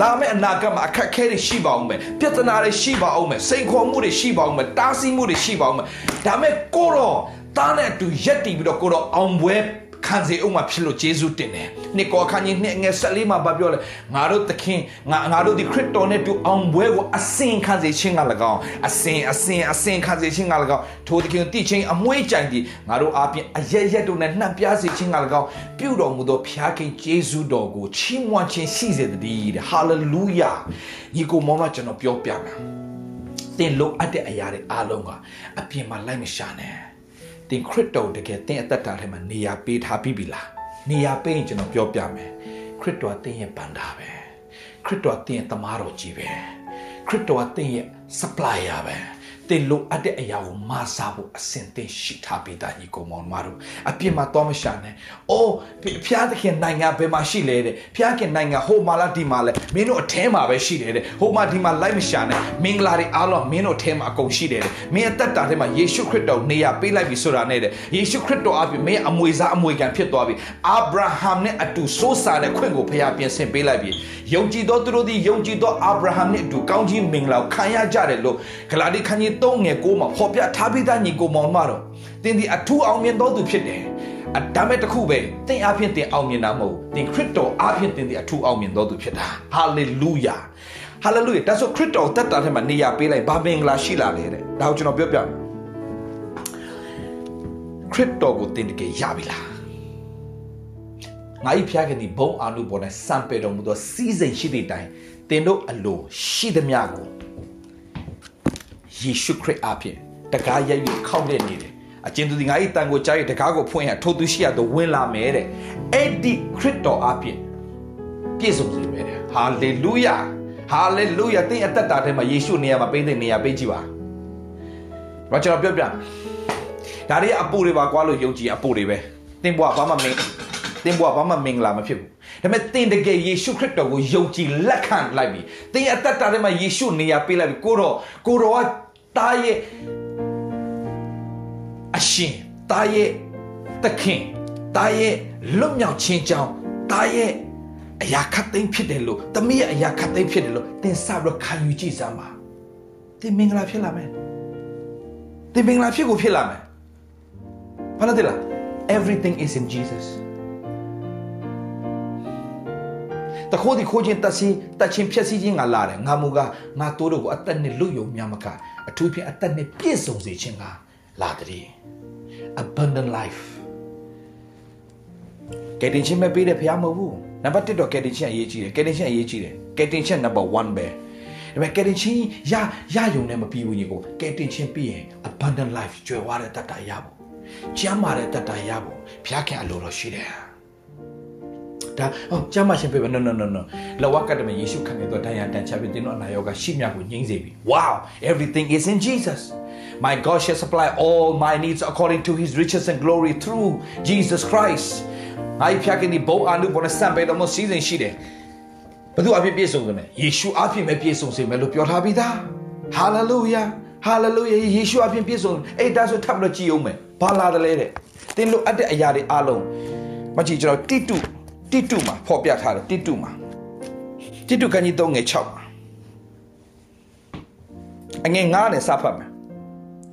လာမယ့်အနာဂတ်မှာအခက်အခဲတွေရှိပါအောင်မယ်ပြဿနာတွေရှိပါအောင်မယ်စိန်ခေါ်မှုတွေရှိပါအောင်မယ်တားဆီးမှုတွေရှိပါအောင်မယ်ဒါမဲ့ကိုတော့သားနဲ့တူရက်တည်ပြီးတော့ကိုတော့အောင်ပွဲ ခံစေအောင်မှဖြစ်လို့ယေရှုတင်တယ်။နှစ်ကောခန်းကြီးနှစ်ငယ်ဆက်လေးမှာဗပြောလဲငါတို့သခင်ငါငါတို့ဒီခရစ်တော်နဲ့တူအောင်ပွဲကိုအစင်ခံစေခြင်းက၎င်းအစင်အစင်အစင်ခံစေခြင်းက၎င်းထိုသခင်တိချင်းအမွှေးကြိုင်ပြီးငါတို့အပြင်အရရက်တို့နဲ့နှံ့ပြစေခြင်းက၎င်းပြုတော်မူသောဖျားခင်ယေရှုတော်ကိုချီးမွမ်းခြင်းရှိစေတည်းတဲ့ဟာလေလုယာညီကိုမောမကျွန်တော်ပြောပြမယ်။သင်လိုအပ်တဲ့အရာတွေအားလုံးကအပြင်မှာလိုက်မရှာနဲ့။ တင်ခရစ်တော်တကယ်တင်အသက်တာထဲမှာနေရာပေးထားပြီးပြီလားနေရာပေးရင်ကျွန်တော်ပြောပြမယ်ခရစ်တော်တင်ရဲ့ပန်တာပဲခရစ်တော်တင်ရဲ့တမားတော်ကြီးပဲခခရစ်တော်ကသင်ရဲ့ supplier ပဲ တင်လိုအပ်တဲ့အရာကိုမဆာဖို့အစင်သင်ရှိထားပေးတာညီကောင်မောင်မတို့အပြစ်မှာတော့မရှာနဲ့။အိုးဖျားသခင်နိုင်ငံဘယ်မှာရှိလဲတဲ့။ဖျားခင်နိုင်ငံဟိုမှာလားဒီမှာလဲ။မင်းတို့အထဲမှာပဲရှိတယ်တဲ့။ဟိုမှာဒီမှာလိုက်မရှာနဲ့။မင်္ဂလာတွေအားလုံးမင်းတို့အထဲမှာအကုန်ရှိတယ်တဲ့။မင်းအသက်တာထဲမှာယေရှုခရစ်တော်နေရာပေးလိုက်ပြီဆိုတာနဲ့တဲ့။ယေရှုခရစ်တော်အပြင်မင်းအမွေစားအမွေခံဖြစ်သွားပြီ။အာဗြဟံနဲ့အတူစိုးစားတဲ့ခွင့်ကိုဖျားပြင်ဆင်ပေးလိုက်ပြီ။ယုံကြည်သောသူတို့သည်ယုံကြည်သောအာဗြဟံနဲ့အတူကောင်းကြီးမင်္ဂလာကိုခံရကြတယ်လို့ဂလာတိခန်းကြီး3ငယ်9မှာဖော်ပြထားပြီးသားညီကိုမောင်မတော်သင်ဒီအထူးအောင်မြင်တော်သူဖြစ်တယ်အဒါမဲ့တခုပဲသင်အဖြစ်သင်အောင်မြင်တာမဟုတ်သင်ခရစ်တော်အဖြစ်သင်ဒီအထူးအောင်မြင်တော်သူဖြစ်တာဟာလေလုယာဟာလေလုယာဒါဆိုခရစ်တော်တက်တာထဲမှာနေရာပေးလိုက်ဘာမင်္ဂလာရှိလာလေတဲ့ဒါကိုကျွန်တော်ပြောပြမယ်ခရစ်တော်ကိုသင်တကယ်ရပြီလားငါဤဖျားခင်ဒီဘုံအာနုဘောနဲ့စံပေတော်မူသောစီးစိမ်ရှိသည့်တိုင်သင်တို့အလိုရှိသမျှကို ယေရှုခရစ်အဖြစ်တကားရိုက်ပြီးခောက်လက်နေတယ်အကျဉ်သူဒီငါ၏တန်ကိုကြားရတကားကိုဖွင့်ရထိုသူရှိရတော့ဝင်လာမယ်တဲ့အဲ့ဒီခရစ်တော်အဖြစ်ပြည့်စုံစေမယ်တဲ့ဟာလေလုယာဟာလေလုယာသင်အသက်တာထဲမှာယေရှုနေရာမှာပေးတဲ့နေရာပေးကြည့်ပါဘာကျွန်တော်ပြောပြဒါတွေအပူတွေပါကွာလို့ယုံကြည်အပူတွေပဲသင်ဘွားဘာမှမင်းသင်ဘွားဘာမှမင်္ဂလာမဖြစ်ဘူးဒါပေမဲ့သင်တကယ်ယေရှုခရစ်တော်ကိုယုံကြည်လက်ခံလိုက်ပြီသင်အသက်တာထဲမှာယေရှုနေရာပေးလိုက်ပြီကိုတော့ကိုတော့က တားရဲ့အရှင်တားရဲ့သခင်တားရဲ့လွတ်မြောက်ခြင်းကြောင့်တားရဲ့အရာခတ်သိမ်းဖြစ်တယ်လို့တမီးရဲ့အရာခတ်သိမ်းဖြစ်တယ်လို့သင်စပြီးတော့ခံယူကြည့်စမ်းပါသင်မင်္ဂလာဖြစ်လာမယ်သင်မင်္ဂလာဖြစ်ကိုဖြစ်လာမယ်ဘာလို့လဲ everything is in Jesus တခိုးဒီခိုးချင်းတက်စီတက်ချင်းဖြက်စီးခြင်းငါလာတယ်ငါမူကငါတိုးတို့ကိုအသက်နဲ့လွတ်ယုံများမက အထူးဖြင့်အသက်နဲ့ပြည့်စုံစေခြင်းကလာတည်း abundant life ကယ်တင်ခြင်းမဲ့ပေးတဲ့ဖရားမဟုတ်ဘူးနံပါတ်1တော့ကယ်တင်ခြင်းအရေးကြီးတယ်ကယ်တင်ခြင်းအရေးကြီးတယ်ကယ်တင်ခြင်း number 1ပဲဒါပေမဲ့ကယ်တင်ခြင်းရရယုံနဲ့မပြီးဘူးညီကိုကယ်တင်ခြင်းပြီးရင် abundant life ကြွယ်ဝတဲ့တတ်တာရဖို့ကျမ်းမာတဲ့တတ်တာရဖို့ဘုရားခင်အလိုတော်ရှိတယ် ဒါဟောကျမ်းမာရှင်ပြပဲ no no no no လဝကတမယေရှုခံခဲ့တော့တရားတန်ချပြီးတင်းတော့အနာရောဂါရှိမြကိုငြိမ့်စေပြီ wow everything is in jesus my god shall supply all my needs according to his riches and glory through jesus christ ငါဖျားခင်ဒီဘုံအာနုဘောနဲ့စံပေတော်မစီစဉ်ရှိတယ်ဘသူအဖြစ်ပြည့်စုံတယ်ယေရှုအဖြစ်ပဲပြည့်စုံစေမယ်လို့ပြောထားပြီးသား hallelujah hallelujah ယေရှုအဖြစ်ပြည့်စုံအဲ့ဒါဆိုထပ်လို့ကြည်အောင်မယ်ဘာလာတယ်လဲတဲ့တင်းလို့အပ်တဲ့အရာတွေအားလုံးမကြည့်ကျွန်တော်တိတု တိတုမှာဖော်ပြထားတယ်တိတုမှာတိတုကကြီး3ငယ်6မှာအငယ်9နဲ့စဖတ်မယ်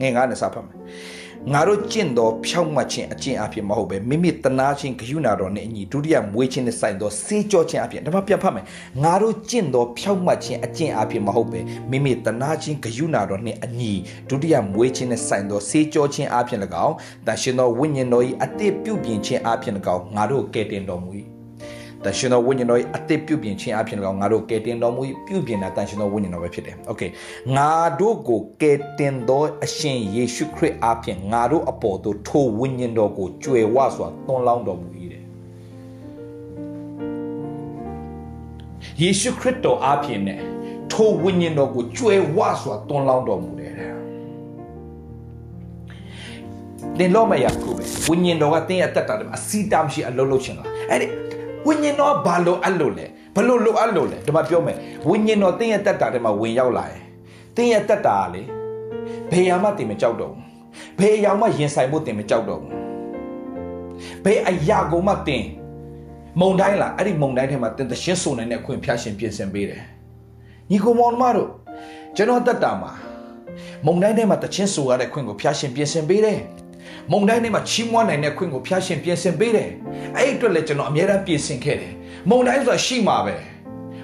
ငယ်9နဲ့စဖတ်မယ်ငါတို့ကျင့်သောဖြောင့်မတ်ခြင်းအကျင့်အဖြစ်မဟုတ်ပဲမိမိတနာခြင်းဂယုဏတော်နဲ့အညီဒုတိယမွေးခြင်းနဲ့ဆိုင်သောစေကြောခြင်းအဖြစ်ဒါမှပြန်ဖတ်မယ်ငါတို့ကျင့်သောဖြောင့်မတ်ခြင်းအကျင့်အဖြစ်မဟုတ်ပဲမိမိတနာခြင်းဂယုဏတော်နဲ့အညီဒုတိယမွေးခြင်းနဲ့ဆိုင်သောစေကြောခြင်းအဖြစ်၎င်းတန်ရှင်သောဝိညာဉ်တော်၏အတိပြုပြင်ခြင်းအဖြစ်၎င်းငါတို့ကယ်တင်တော်မူ၏ တန်ရှင်သောဝိညာဉ်တော်၏အသက်ပြုပြင်ခြင်းအဖြစ်၎င်းငါတို့ကယ်တင်တော်မူပြုပြင်တာတန်ရှင်သောဝိညာဉ်တော်ပဲဖြစ်တယ်။ Okay ငါတို့ကိုကယ်တင်သောအရှင်ယေရှုခရစ်အဖြစ်ငါတို့အပေါ်သို့ထိုဝိညာဉ်တော်ကိုကြွယ်ဝစွာသွန်လောင်းတော်မူ၏တဲ့။ယေရှုခရစ်တော်အဖြစ်နဲ့ထိုဝိညာဉ်တော်ကိုကြွယ်ဝစွာသွန်လောင်းတော်မူတယ်တဲ့။တင်လို့မရဘူးပဲဝိညာဉ်တော်ကတင်းအသက်တာအစီတမရှိအလုံးလုံးချင်တာအဲ့ဒီ ဝိညာဉ်တော်ဘာလို့အဲ့လိုလဲဘလို့လိုအဲ့လိုလဲဒီမှာပြောမယ်ဝိညာဉ်တော်တင်းရဲ့တက်တာထဲမှာဝင်ရောက်လာရင်တင်းရဲ့တက်တာကလေဘယ်ရာမှတင်မကြောက်တော့ဘူးဘယ်အရာမှရင်ဆိုင်ဖို့တင်မကြောက်တော့ဘူးဘယ်အရာကိုမှတင်မုံတိုင်းလားအဲ့ဒီမုံတိုင်းထဲမှာတင်သရှင်းစုံနိုင်တဲ့အခွင့်ဖျားရှင်ပြင်ဆင်ပေးတယ်ညီကိုမောင်မတို့ကျွန်တော်တက်တာမှာမုံတိုင်းထဲမှာတချင်းဆူရတဲ့ခွင့်ကိုဖျားရှင်ပြင်ဆင်ပေးတယ် မုံတိုင်းထဲမှာချီးမွမ်းနိုင်တဲ့ခွင့်ကိုဖျားရှင်ပြင်ဆင်ပေးတယ်အဲ့အတွက်လည်းကျွန်တော်အများအားပြင်ဆင်ခဲ့တယ်မုံတိုင်းဆိုတာရှိမှာပဲ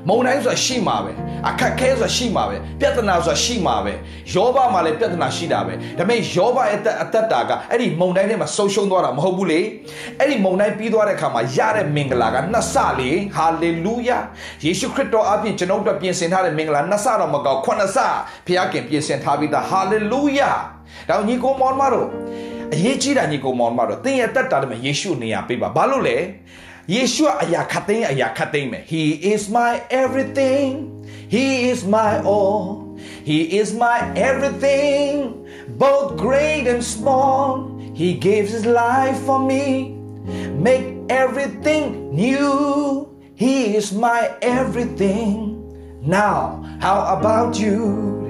မုံတိုင်းဆိုတာရှိမှာပဲအခက်ခဲဆိုတာရှိမှာပဲပြဿနာဆိုတာရှိမှာပဲယောဘမှာလည်းပြဿနာရှိတာပဲဒါပေမဲ့ယောဘရဲ့အသက်တာကအဲ့ဒီမုံတိုင်းထဲမှာဆုံးရှုံးသွားတာမဟုတ်ဘူးလေအဲ့ဒီမုံတိုင်းပြီးသွားတဲ့အခါမှာရတဲ့မင်္ဂလာကနှစ်ဆလေဟာလေလုယာယေရှုခရစ်တော်အပြင်ကျွန်ုပ်တို့ပြင်ဆင်ထားတဲ့မင်္ဂလာနှစ်ဆတော့မကောက်ခုနှစ်ဆဘုရားခင်ပြင်ဆင်ထားပြီးသားဟာလေလုယာဒါညီကိုမောင်မတို့ အရေးကြီးတာညီကိုမောင်မတို့သင်ရဲ့တက်တာတည်းမှာယေရှုနေရာပေးပါဘာလို့လဲယေရှုအရာခတ်သိမ်းအရာခတ်သိမ်းမယ် He is my everything He is my all He is my everything both great and small He gives his life for me make everything new He is my everything now how about you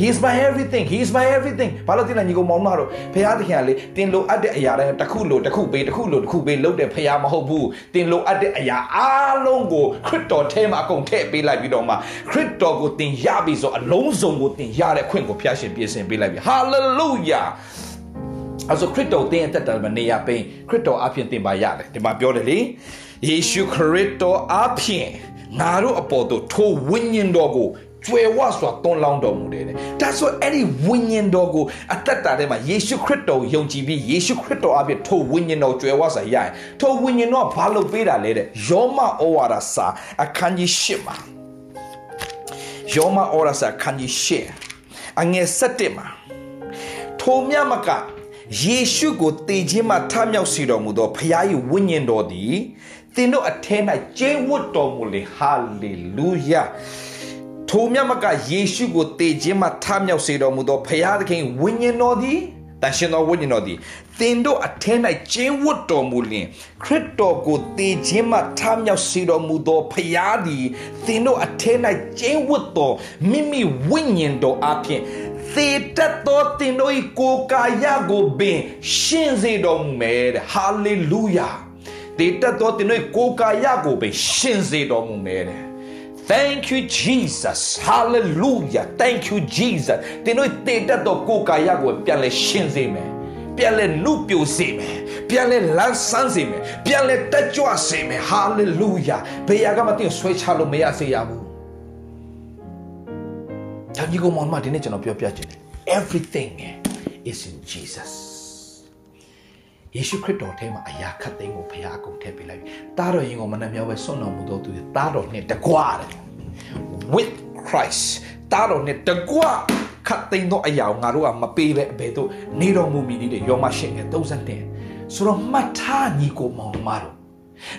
He is my everything he is my everything ဘာလို့တင်လဲညီကောင်မောင်မတို့ဖခင်သခင်ကလေတင်လိုအပ်တဲ့အရာတိုင်းတစ်ခုလိုတစ်ခုပေးတစ်ခုလိုတစ်ခုပေးလုပ်တဲ့ဖခင်မဟုတ်ဘူးတင်လိုအပ်တဲ့အရာအားလုံးကိုခရစ်တော်ထဲမှာအကုန်ထည့်ပေးလိုက်ပြီးတော့မှခရစ်တော်ကိုတင်ရပြီဆိုအလုံးစုံကိုတင်ရတဲ့ခွင့်ကိုဖခင်ရှင်ပြင်ဆင်ပေးလိုက်ပြီ hallelujah အဲဆိုခရစ်တော်တင်အသက်တာမှာနေရာပိန်ခရစ်တော်အဖင်တင်ပါရတယ်ဒီမှာပြောတယ်လေယေရှုခရစ်တော်အဖင်ငါတို့အပေါ်သို့ထိုဝိညာဉ်တော်ကို ကျွယ်ဝစွာတွန်းလောင်းတော်မူတယ်တဲ့ဒါဆိုအဲ့ဒီဝိညာဉ်တော်ကိုအသက်တာထဲမှာယေရှုခရစ်တော်ကိုယုံကြည်ပြီးယေရှုခရစ်တော်အပြင်ထိုဝိညာဉ်တော်ကျွယ်ဝစွာရရင်ထိုဝိညာဉ်တော်ဘာလို့ပေးတာလဲတဲ့ယောမဩဝါဒစာအခန်းကြီး၈မှာယောမဩဝါဒစာအခန်းကြီး၈အငယ်၁၁မှာထိုမြတ်မကယေရှုကိုတည်ခြင်းမှထမြောက်စေတော်မူသောဖခင်၏ဝိညာဉ်တော်သည်သင်တို့အထဲ၌ကျင်းဝတ်တော်မူလေဟာလေလုယာ ထိုမြတ်မကယေရှုကိုတည်ခြင်းမှထမြောက်စေတော်မူသောဖခင်သခင်ဝိညာဉ်တော်သည်တန်ရှင်တော်ဝိညာဉ်တော်သည်သင်တို့အထဲ၌ကျင်းဝတ်တော်မူလျင်ခရစ်တော်ကိုတည်ခြင်းမှထမြောက်စေတော်မူသောဖခင်သည်သင်တို့အထဲ၌ကျင်းဝတ်တော်မိမိဝိညာဉ်တော်အပြင်သေတတ်သောသင်တို့၏ကိုယ်ကာယကိုပင်ရှင်းစေတော်မူမယ်တဲ့ဟာလေလုယာသေတတ်သောသင်တို့၏ကိုယ်ကာယကိုပင်ရှင်းစေတော်မူမယ်တဲ့ Thank you Jesus hallelujah thank you Jesus သင်တို့တည်တတ်သောကိုယ်ကာယကိုပြန်လဲရှင်းစေမယ်ပြန်လဲနှုတ်ပြစေမယ်ပြန်လဲလန်းဆန်းစေမယ်ပြန်လဲတက်ကြွစေမယ် hallelujah ဘယ်ရကမှတင်ဆွဲချလို့မရစေရဘူးဒါကြီးကောင်မဒီနေ့ကျွန်တော်ပြောပြချင်တယ် everything is in Jesus ယေရှုခရစ်တော်ထဲမှာအရာခတ်သိမ်းကိုဖခင်အကုန်ထည့်ပေးလိုက်ပြီ။တားတော်ရင်ကိုမနှမြောက်ပဲဆွတော်မူသောသူတားတော်နဲ့တကွာတယ် with Christ တားတော်နဲ့တကွာခတ်သိမ်းသောအရာကိုငါတို့ကမပေးပဲအဘယ်သို့နေတော်မူမည်နည်းတဲ့ယောမရှိငယ်30တဲ့ဆိုတော့မှတ်ထားညီကိုမောင်မတော်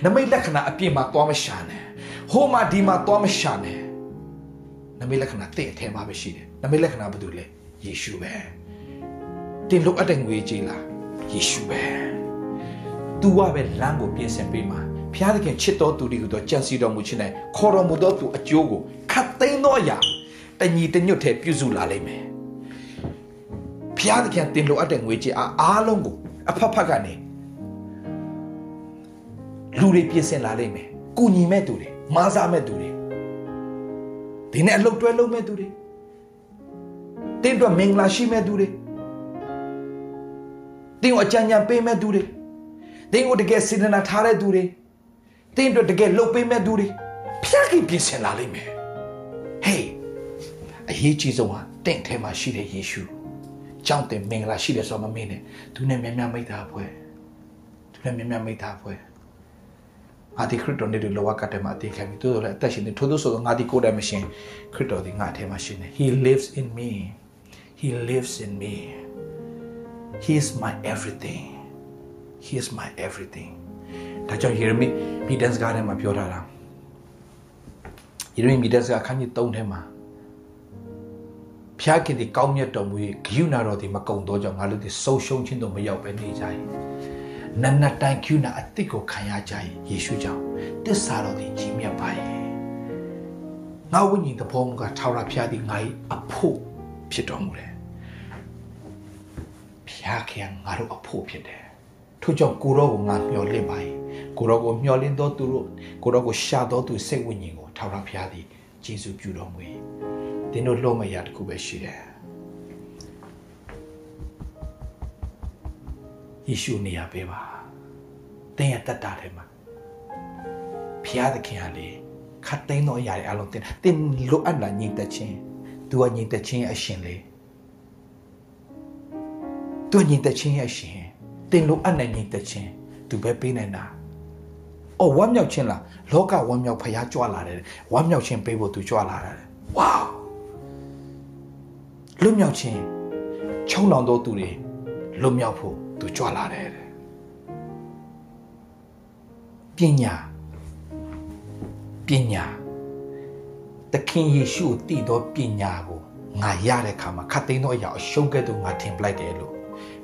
နမိတ်လက္ခဏာအပြည့်မှာသွားမရှာနဲ့ဟိုမှာဒီမှာသွားမရှာနဲ့နမိတ်လက္ခဏာတင့်အထဲမှာပဲရှိတယ်နမိတ်လက္ခဏာဘာလို့လဲယေရှုပဲတင်လို့အပ်တဲ့ငွေကြီးလား ယေရှုပဲ။ तू ကပဲလမ်းကိုပြင်ဆင်ပေးမှာ။ဖျားသခင်ချစ်တော်သူတွေကိုတော့ကြံစီတော်မူခြင်းနဲ့ခေါ်တော်မူသောသူအကျိုးကိုခတ်သိမ်းသောအရာတညီတညွတ်ထဲပြုစုလာလိမ့်မယ်။ဖျားသခင်တင်လို့အပ်တဲ့ငွေကြေးအားအားလုံးကိုအဖက်ဖက်ကနေလူတွေပြင်ဆင်လာလိမ့်မယ်။ကုညီမဲ့သူတွေမားစားမဲ့သူတွေဒီနဲ့အလုပ်တွဲလုပ်မဲ့သူတွေတင်းတော့မင်္ဂလာရှိမဲ့သူတွေ တင်းကိုအကြံဉာဏ်ပေးမဲ့သူတွေတင်းကိုတကယ်စေတနာထားတဲ့သူတွေတင်းတို့တကယ်လှုပ်ပေးမဲ့သူတွေဖျက်ကြီးပြင်ဆင်လာလိမ့်မယ်ဟေးအရေးကြီးဆုံးဟာတင့်ထဲမှာရှိတဲ့ယေရှုကြောင့်တင်မင်္ဂလာရှိတယ်ဆိုတော့မမင်းနဲ့သူနဲ့မြတ်မြတ်မိသားဖွဲ့သူနဲ့မြတ်မြတ်မိသားဖွဲ့ငါဒီခရစ်တော်နဲ့လောကထဲမှာအသေးခံပြီးသူတို့လည်းအသက်ရှင်နေထို့သောဆိုတော့ငါဒီကိုယ်တိုင်မရှင်ခရစ်တော်ဒီငါအထဲမှာရှင်နေ He lives in me He lives in me He is my everything He is my everything ဒါကြောင့်ယေရမိမိဒန်စကားထဲမှာပြောထားတာယေရမိမိဒန်စကားအခန်းကြီး3ထဲမှာဖျားခင်ဒီကောင်းမြတ်တော်မူ၍ဂယုဏတော်ဒီမကုံတော့ကြောင့်ငါတို့ဒီဆုံးရှုံးခြင်းတို့မရောက်ပဲနေကြ၏နတ်နတ်တိုင်းဂယုဏအတိတ်ကိုခံရကြ၏ယေရှုကြောင့်တစ္ဆာတော်ဒီကြီးမြတ်ပါ၏ငါဝိညာဉ်တဘောမူကထာဝရဖျားသည်ငါ၏အဖို့ဖြစ်တော်မူတယ် ဖျားခင်ငါတို့အဖို့ဖြစ်တယ်ထို့ကြောင့်ကိုရောကိုငါမျှော်လင့်ပါ၏ကိုရောကိုမျှော်လင့်တော်သူတို့ကိုရောကိုရှာတော်သူစိတ်ဝိညာဉ်ကိုထာဝရဘုရားသည်ကျေးဇူးပြုတော်မူ၏သင်တို့လုံးမရတခုပဲရှိတယ်ယေရှုနေရာပေးပါသင်ရဲ့တတ်တာထဲမှာဘုရားသခင်ဟာလေခတ်သိမ်းသောအရာတွေအလုံးသင်သင်လိုအပ်လာညီသက်ခြင်းသူကညီသက်ခြင်းအရှင်လေ သူညီသက်ခြင်းအရှင်တင်လိုအပ်နိုင်ညီသက်ခြင်းသူပဲပေးနိုင်တာ။အော်ဝမ်းမြောက်ခြင်းလားလောကဝမ်းမြောက်ဖရားကြွလာတယ်ဝမ်းမြောက်ခြင်းပေးဖို့သူကြွလာတယ်။ဝေါလွတ်မြောက်ခြင်းချုံလောင်သောသူတွေလွတ်မြောက်ဖို့သူကြွလာတယ်။ပညာပညာသခင်ယေရှုတည်သောပညာကိုငါရတဲ့ခါမှာခတ်သိမ်းသောအရာအရှုံးကဲ့သို့ငါထင်ပလိုက်တယ်လို့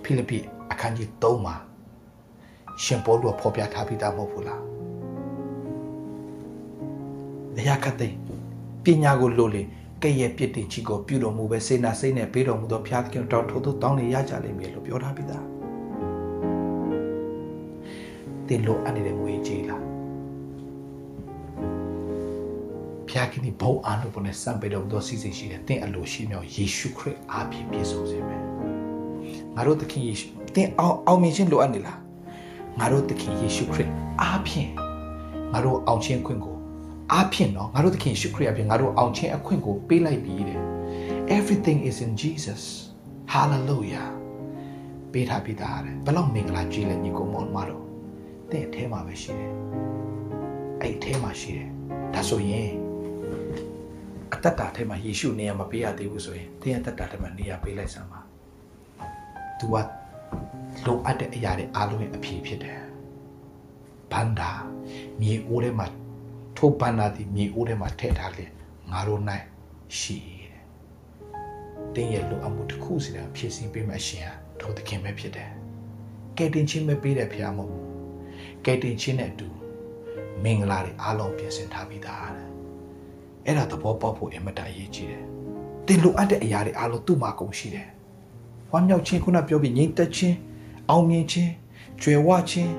ဖိလိပ္ပိအခန်းကြီး3မှာရှင်ပေါလုကဖော်ပြထားပြီးသားမဟုတ်ဘူးလားအရာခတ်သိမ်းပညာကိုလိုလေကဲ့ရဲ့ပြစ်တင်ချီကိုပြုတော်မူပဲစေနာစိတ်နဲ့ပေးတော်မူသောဘုရားသခင်တောင်းထိုးထိုးတောင်းနေရကြလိမ့်မယ်လို့ပြောထားပြီးသားတင်လို့အပ်နေတဲ့ငွေကြီးလားဖျားခင်ဒီဘုံအားလို့ပေါ်နေစံပေတော်သောစီစဉ်ရှိတယ်။တင့်အလိုရှိမြောက်ယေရှုခရစ်အားဖြင့်ပြည့်စုံစေမယ်။ ငါတို့သခင်ယေရှုတင်အောင်အောင်မြင်ခြင်းလိုအပ်နေလား။ငါတို့သခင်ယေရှုခရစ်အားဖြင့်ငါတို့အောင်ခြင်းခွင့်ကိုအားဖြင့်နော်ငါတို့သခင်ယေရှုခရစ်အပြင်ငါတို့အောင်ခြင်းအခွင့်ကိုပေးလိုက်ပြီတဲ့။ Everything is in Jesus. Hallelujah. ပေးထားပြီးသားတဲ့။ဘလောက်မင်္ဂလာကြီးလဲညီကိုမောင်မတော်။တင့်အထဲမှာပဲရှိတယ်။အဲ့အထဲမှာရှိတယ်။ဒါဆိုရင်အသက်တာထဲမှာယေရှုနေရာမပေးရသေးဘူးဆိုရင်သင်ရဲ့အသက်တာထဲမှာနေရာပေးလိုက်စမ်းပါ။ तू ကလိုအပ်တဲ့အရာတွေအားလုံးရဲ့အဖြေဖြစ်တယ်။ဘန္တာမြေအိုးထဲမှာထိုးဘန္တာဒီမြေအိုးထဲမှာထည့်ထားလေငါတို့နိုင်ရှိတယ်။သင်ရဲ့လိုအပ်မှုတစ်ခုစီတာဖြည့်ဆည်းပေးမှအရှင်ဟာထိုသခင်ပဲဖြစ်တယ်။ကယ်တင်ခြင်းပဲပေးတယ်ဖခင်မို့။ကယ်တင်ခြင်းနဲ့အတူမင်္ဂလာတွေအားလုံးပြင်ဆင်ထားပြီးသားတဲ့။အဲ့ဒါသဘောပေါက်ဖို့အင်မတန်အရေးကြီးတယ်။တင်လိုအပ်တဲ့အရာတွေအားလုံးသူ့မှာကုန်ရှိတယ်။ ဝမ်းမြောက်ခြင်းခုနပြောပြီးငြိမ်သက်ခြင်းအောင်မြင်ခြင်းကြွယ်ဝခြင်း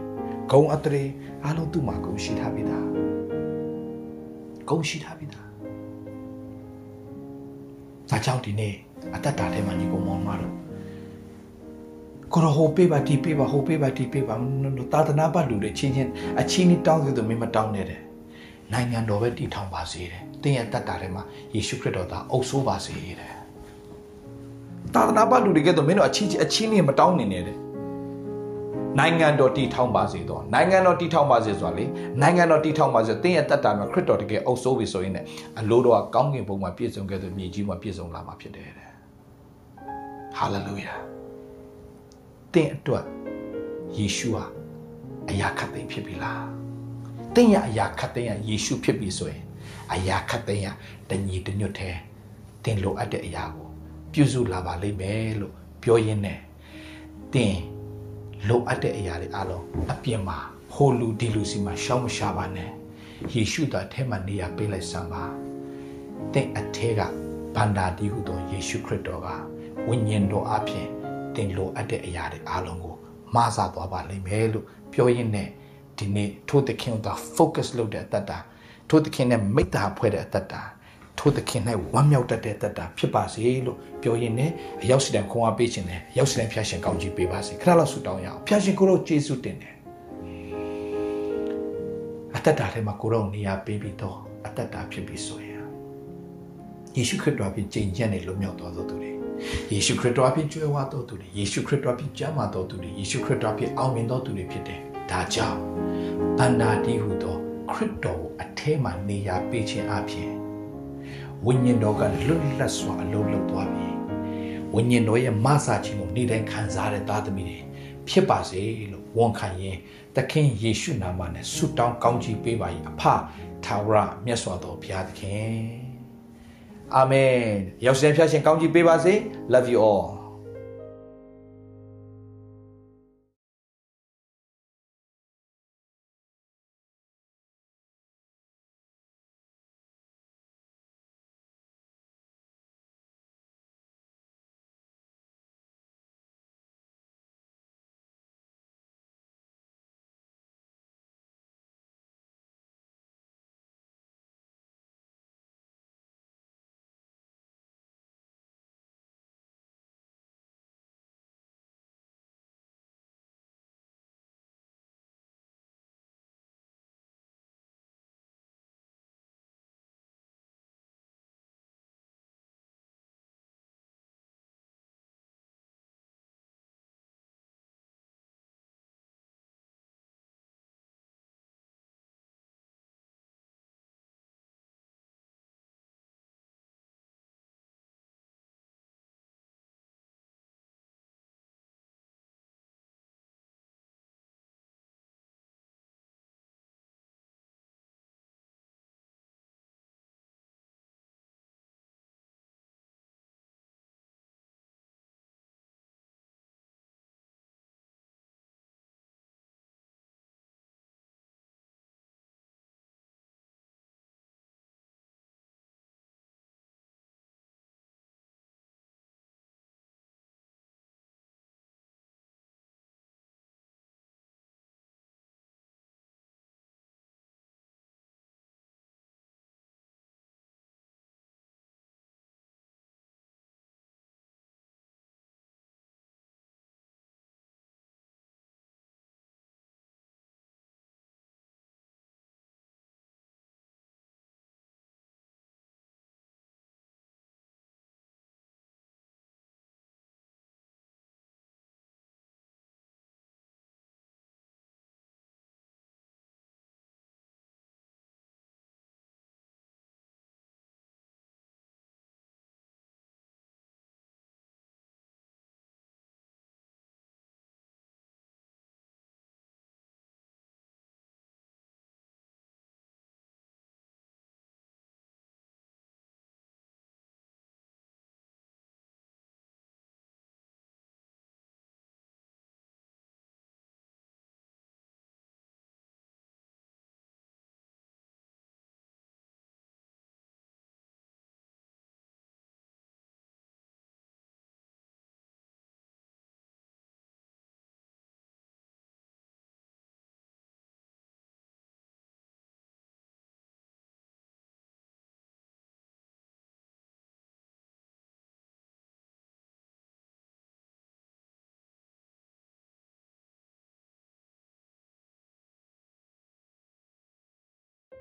ဂုဏ်အတရေအားလုံးသူ့မှာကုန်ရှိထားပြီးသား။ကုန်ရှိထားပြီးသား။ဒါကြောင့်ဒီနေ့အသက်တာထဲမှာညီကောင်မောင်မတို့ကိုရဟိုပေးပါဒီပေးပါဟိုပေးပါဒီပေးပါတာသနာပတ်လူတွေချင်းချင်းအချင်းကြီးတောင်းဆိုသူမင်းမတောင်းနဲ့တဲ့နိုင်ငံတော်ပဲတည်ထောင်ပါစေတဲ့တင်းရဲ့တက်တာထဲမှာယေရှုခရစ်တော်သားအုပ်ဆိုးပါစေတဲ့တာ သနာပတ်လူတွေကဲတော့မင်းတို့အချင်းချင်းအချင်းကြီးမတောင်းနေနဲ့တဲ့နိုင်ငံတော်တည်ထောင်ပါစေတော့နိုင်ငံတော်တည်ထောင်ပါစေဆိုတာလေနိုင်ငံတော်တည်ထောင်ပါစေတင်းရဲ့တက်တာမှာခရစ်တော်တကယ်အုပ်ဆိုးပြီဆိုရင်လည်းအလိုတော်ကကောင်းကင်ဘုံမှာပြည့်စုံခဲ့တဲ့မြေကြီးမှာပြည့်စုံလာမှာဖြစ်တယ်တဲ့ဟာလေလုယာတင့်အတွက်ယေရှုဟာအရာခတ်သိမ်းဖြစ်ပြီလားတင့်ရအရာခတ်သိမ်းရယေရှုဖြစ်ပြီဆိုရင်အရာခတ်သိမ်းရတညီတညွတ်ထဲတင်လိုအပ်တဲ့အရာကို ပြုစုလာပါလိမ့်မယ်လို့ပြောရင်းနဲ့တင်လိုအပ်တဲ့အရာတွေအလုံးအပြင်မှာဟိုလူဒီလူစီမှာရှောင်းမရှာပါနဲ့ယေရှုသားထဲမှာနေရာပေးလိုက်စမ်းပါတင်အထဲကဗန္ဒာဒီဟုသောယေရှုခရစ်တော်ကဝိညာဉ်တော်အပြင်တင်လိုအပ်တဲ့အရာတွေအားလုံးကိုမဆသွားပါလိမ့်မယ်လို့ပြောရင်းနဲ့ဒီနေ့ထိုးသခင်က focus လုပ်တဲ့အတ္တတာထိုးသခင်နဲ့မိတ္တာဖွဲ့တဲ့အတ္တတာ ထိုးသခင်နဲ့ဝမ်းမြောက်တတ်တဲ့အတ္တတာဖြစ်ပါစေလို့ပြောရင်းနဲ့အရောက်စီတံခွန်အားပေးခြင်းနဲ့အရောက်စီတံဖျားရှင်ကောင်းကြီးပေးပါစေခရလောက်ဆုတောင်းရအောင်ဖျားရှင်ကိုရောယေရှုတင်တယ်အတ္တတာထဲမှာကိုရောနေရာပေးပြီးတော့အတ္တတာဖြစ်ပြီးဆိုရင်ယေရှုခရစ်တော်အပြင်ကျင့်ကြံ့နေလို့မြောက်တော်သူတွေယေရှုခရစ်တော်အပြင်ကျွဲဝတော်သူတွေယေရှုခရစ်တော်အပြင်ကျမ်းမာတော်သူတွေယေရှုခရစ်တော်အပြင်အောင်မြင်တော်သူတွေဖြစ်တယ်။ဒါကြောင့်ဗန္နာတိဟုသောခရစ်တော်ကိုအထဲမှာနေရာပေးခြင်းအပြင် ဝိညာဉ်တော်ကလွတ်လပ်စွာအလုံးလုံးသွားပြီ။ဝိညာဉ်တော်ရဲ့မဆာခြင်းကိုနေ့တိုင်းခံစားတဲ့သားသမီးတွေဖြစ်ပါစေလို့ဝန်ခံရင်သခင်ယေရှုနာမနဲ့ဆုတောင်းကောင်းချီးပေးပါ၏အဖထာဝရမြတ်စွာသောဘုရားသခင်အာမင်ရောက်စတဲ့ဖျားရှင်ကောင်းကြီးပေးပါစေ love you all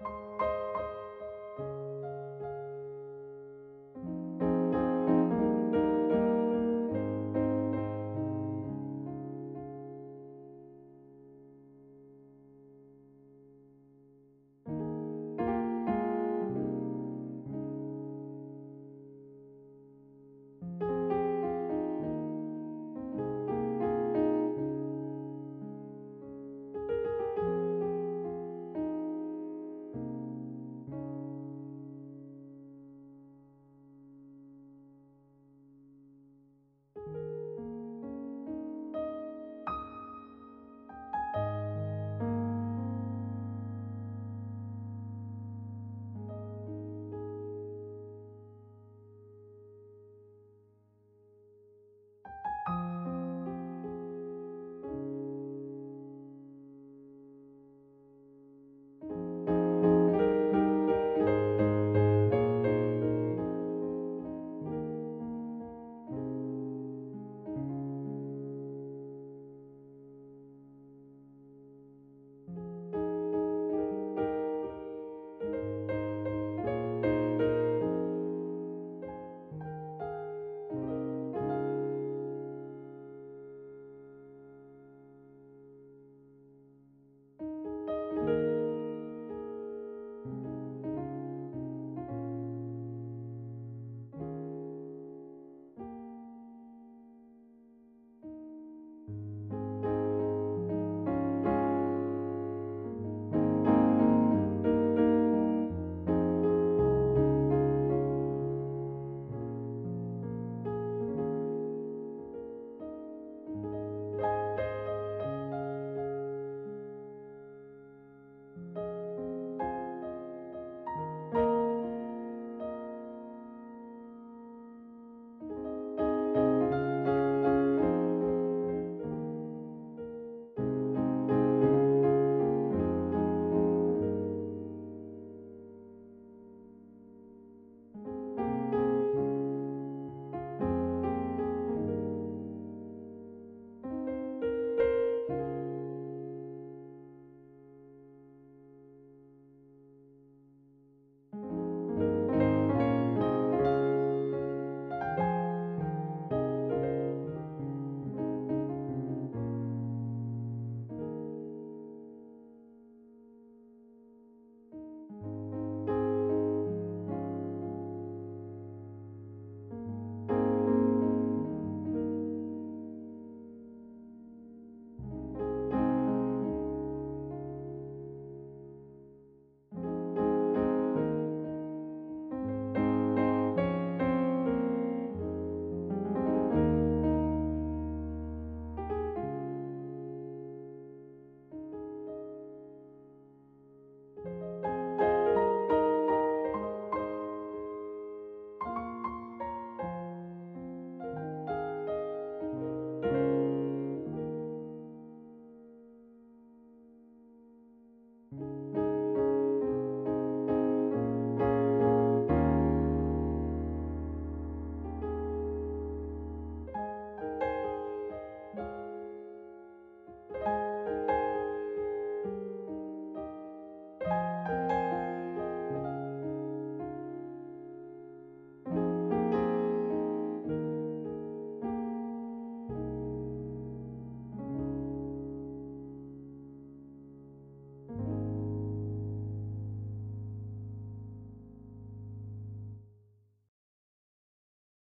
you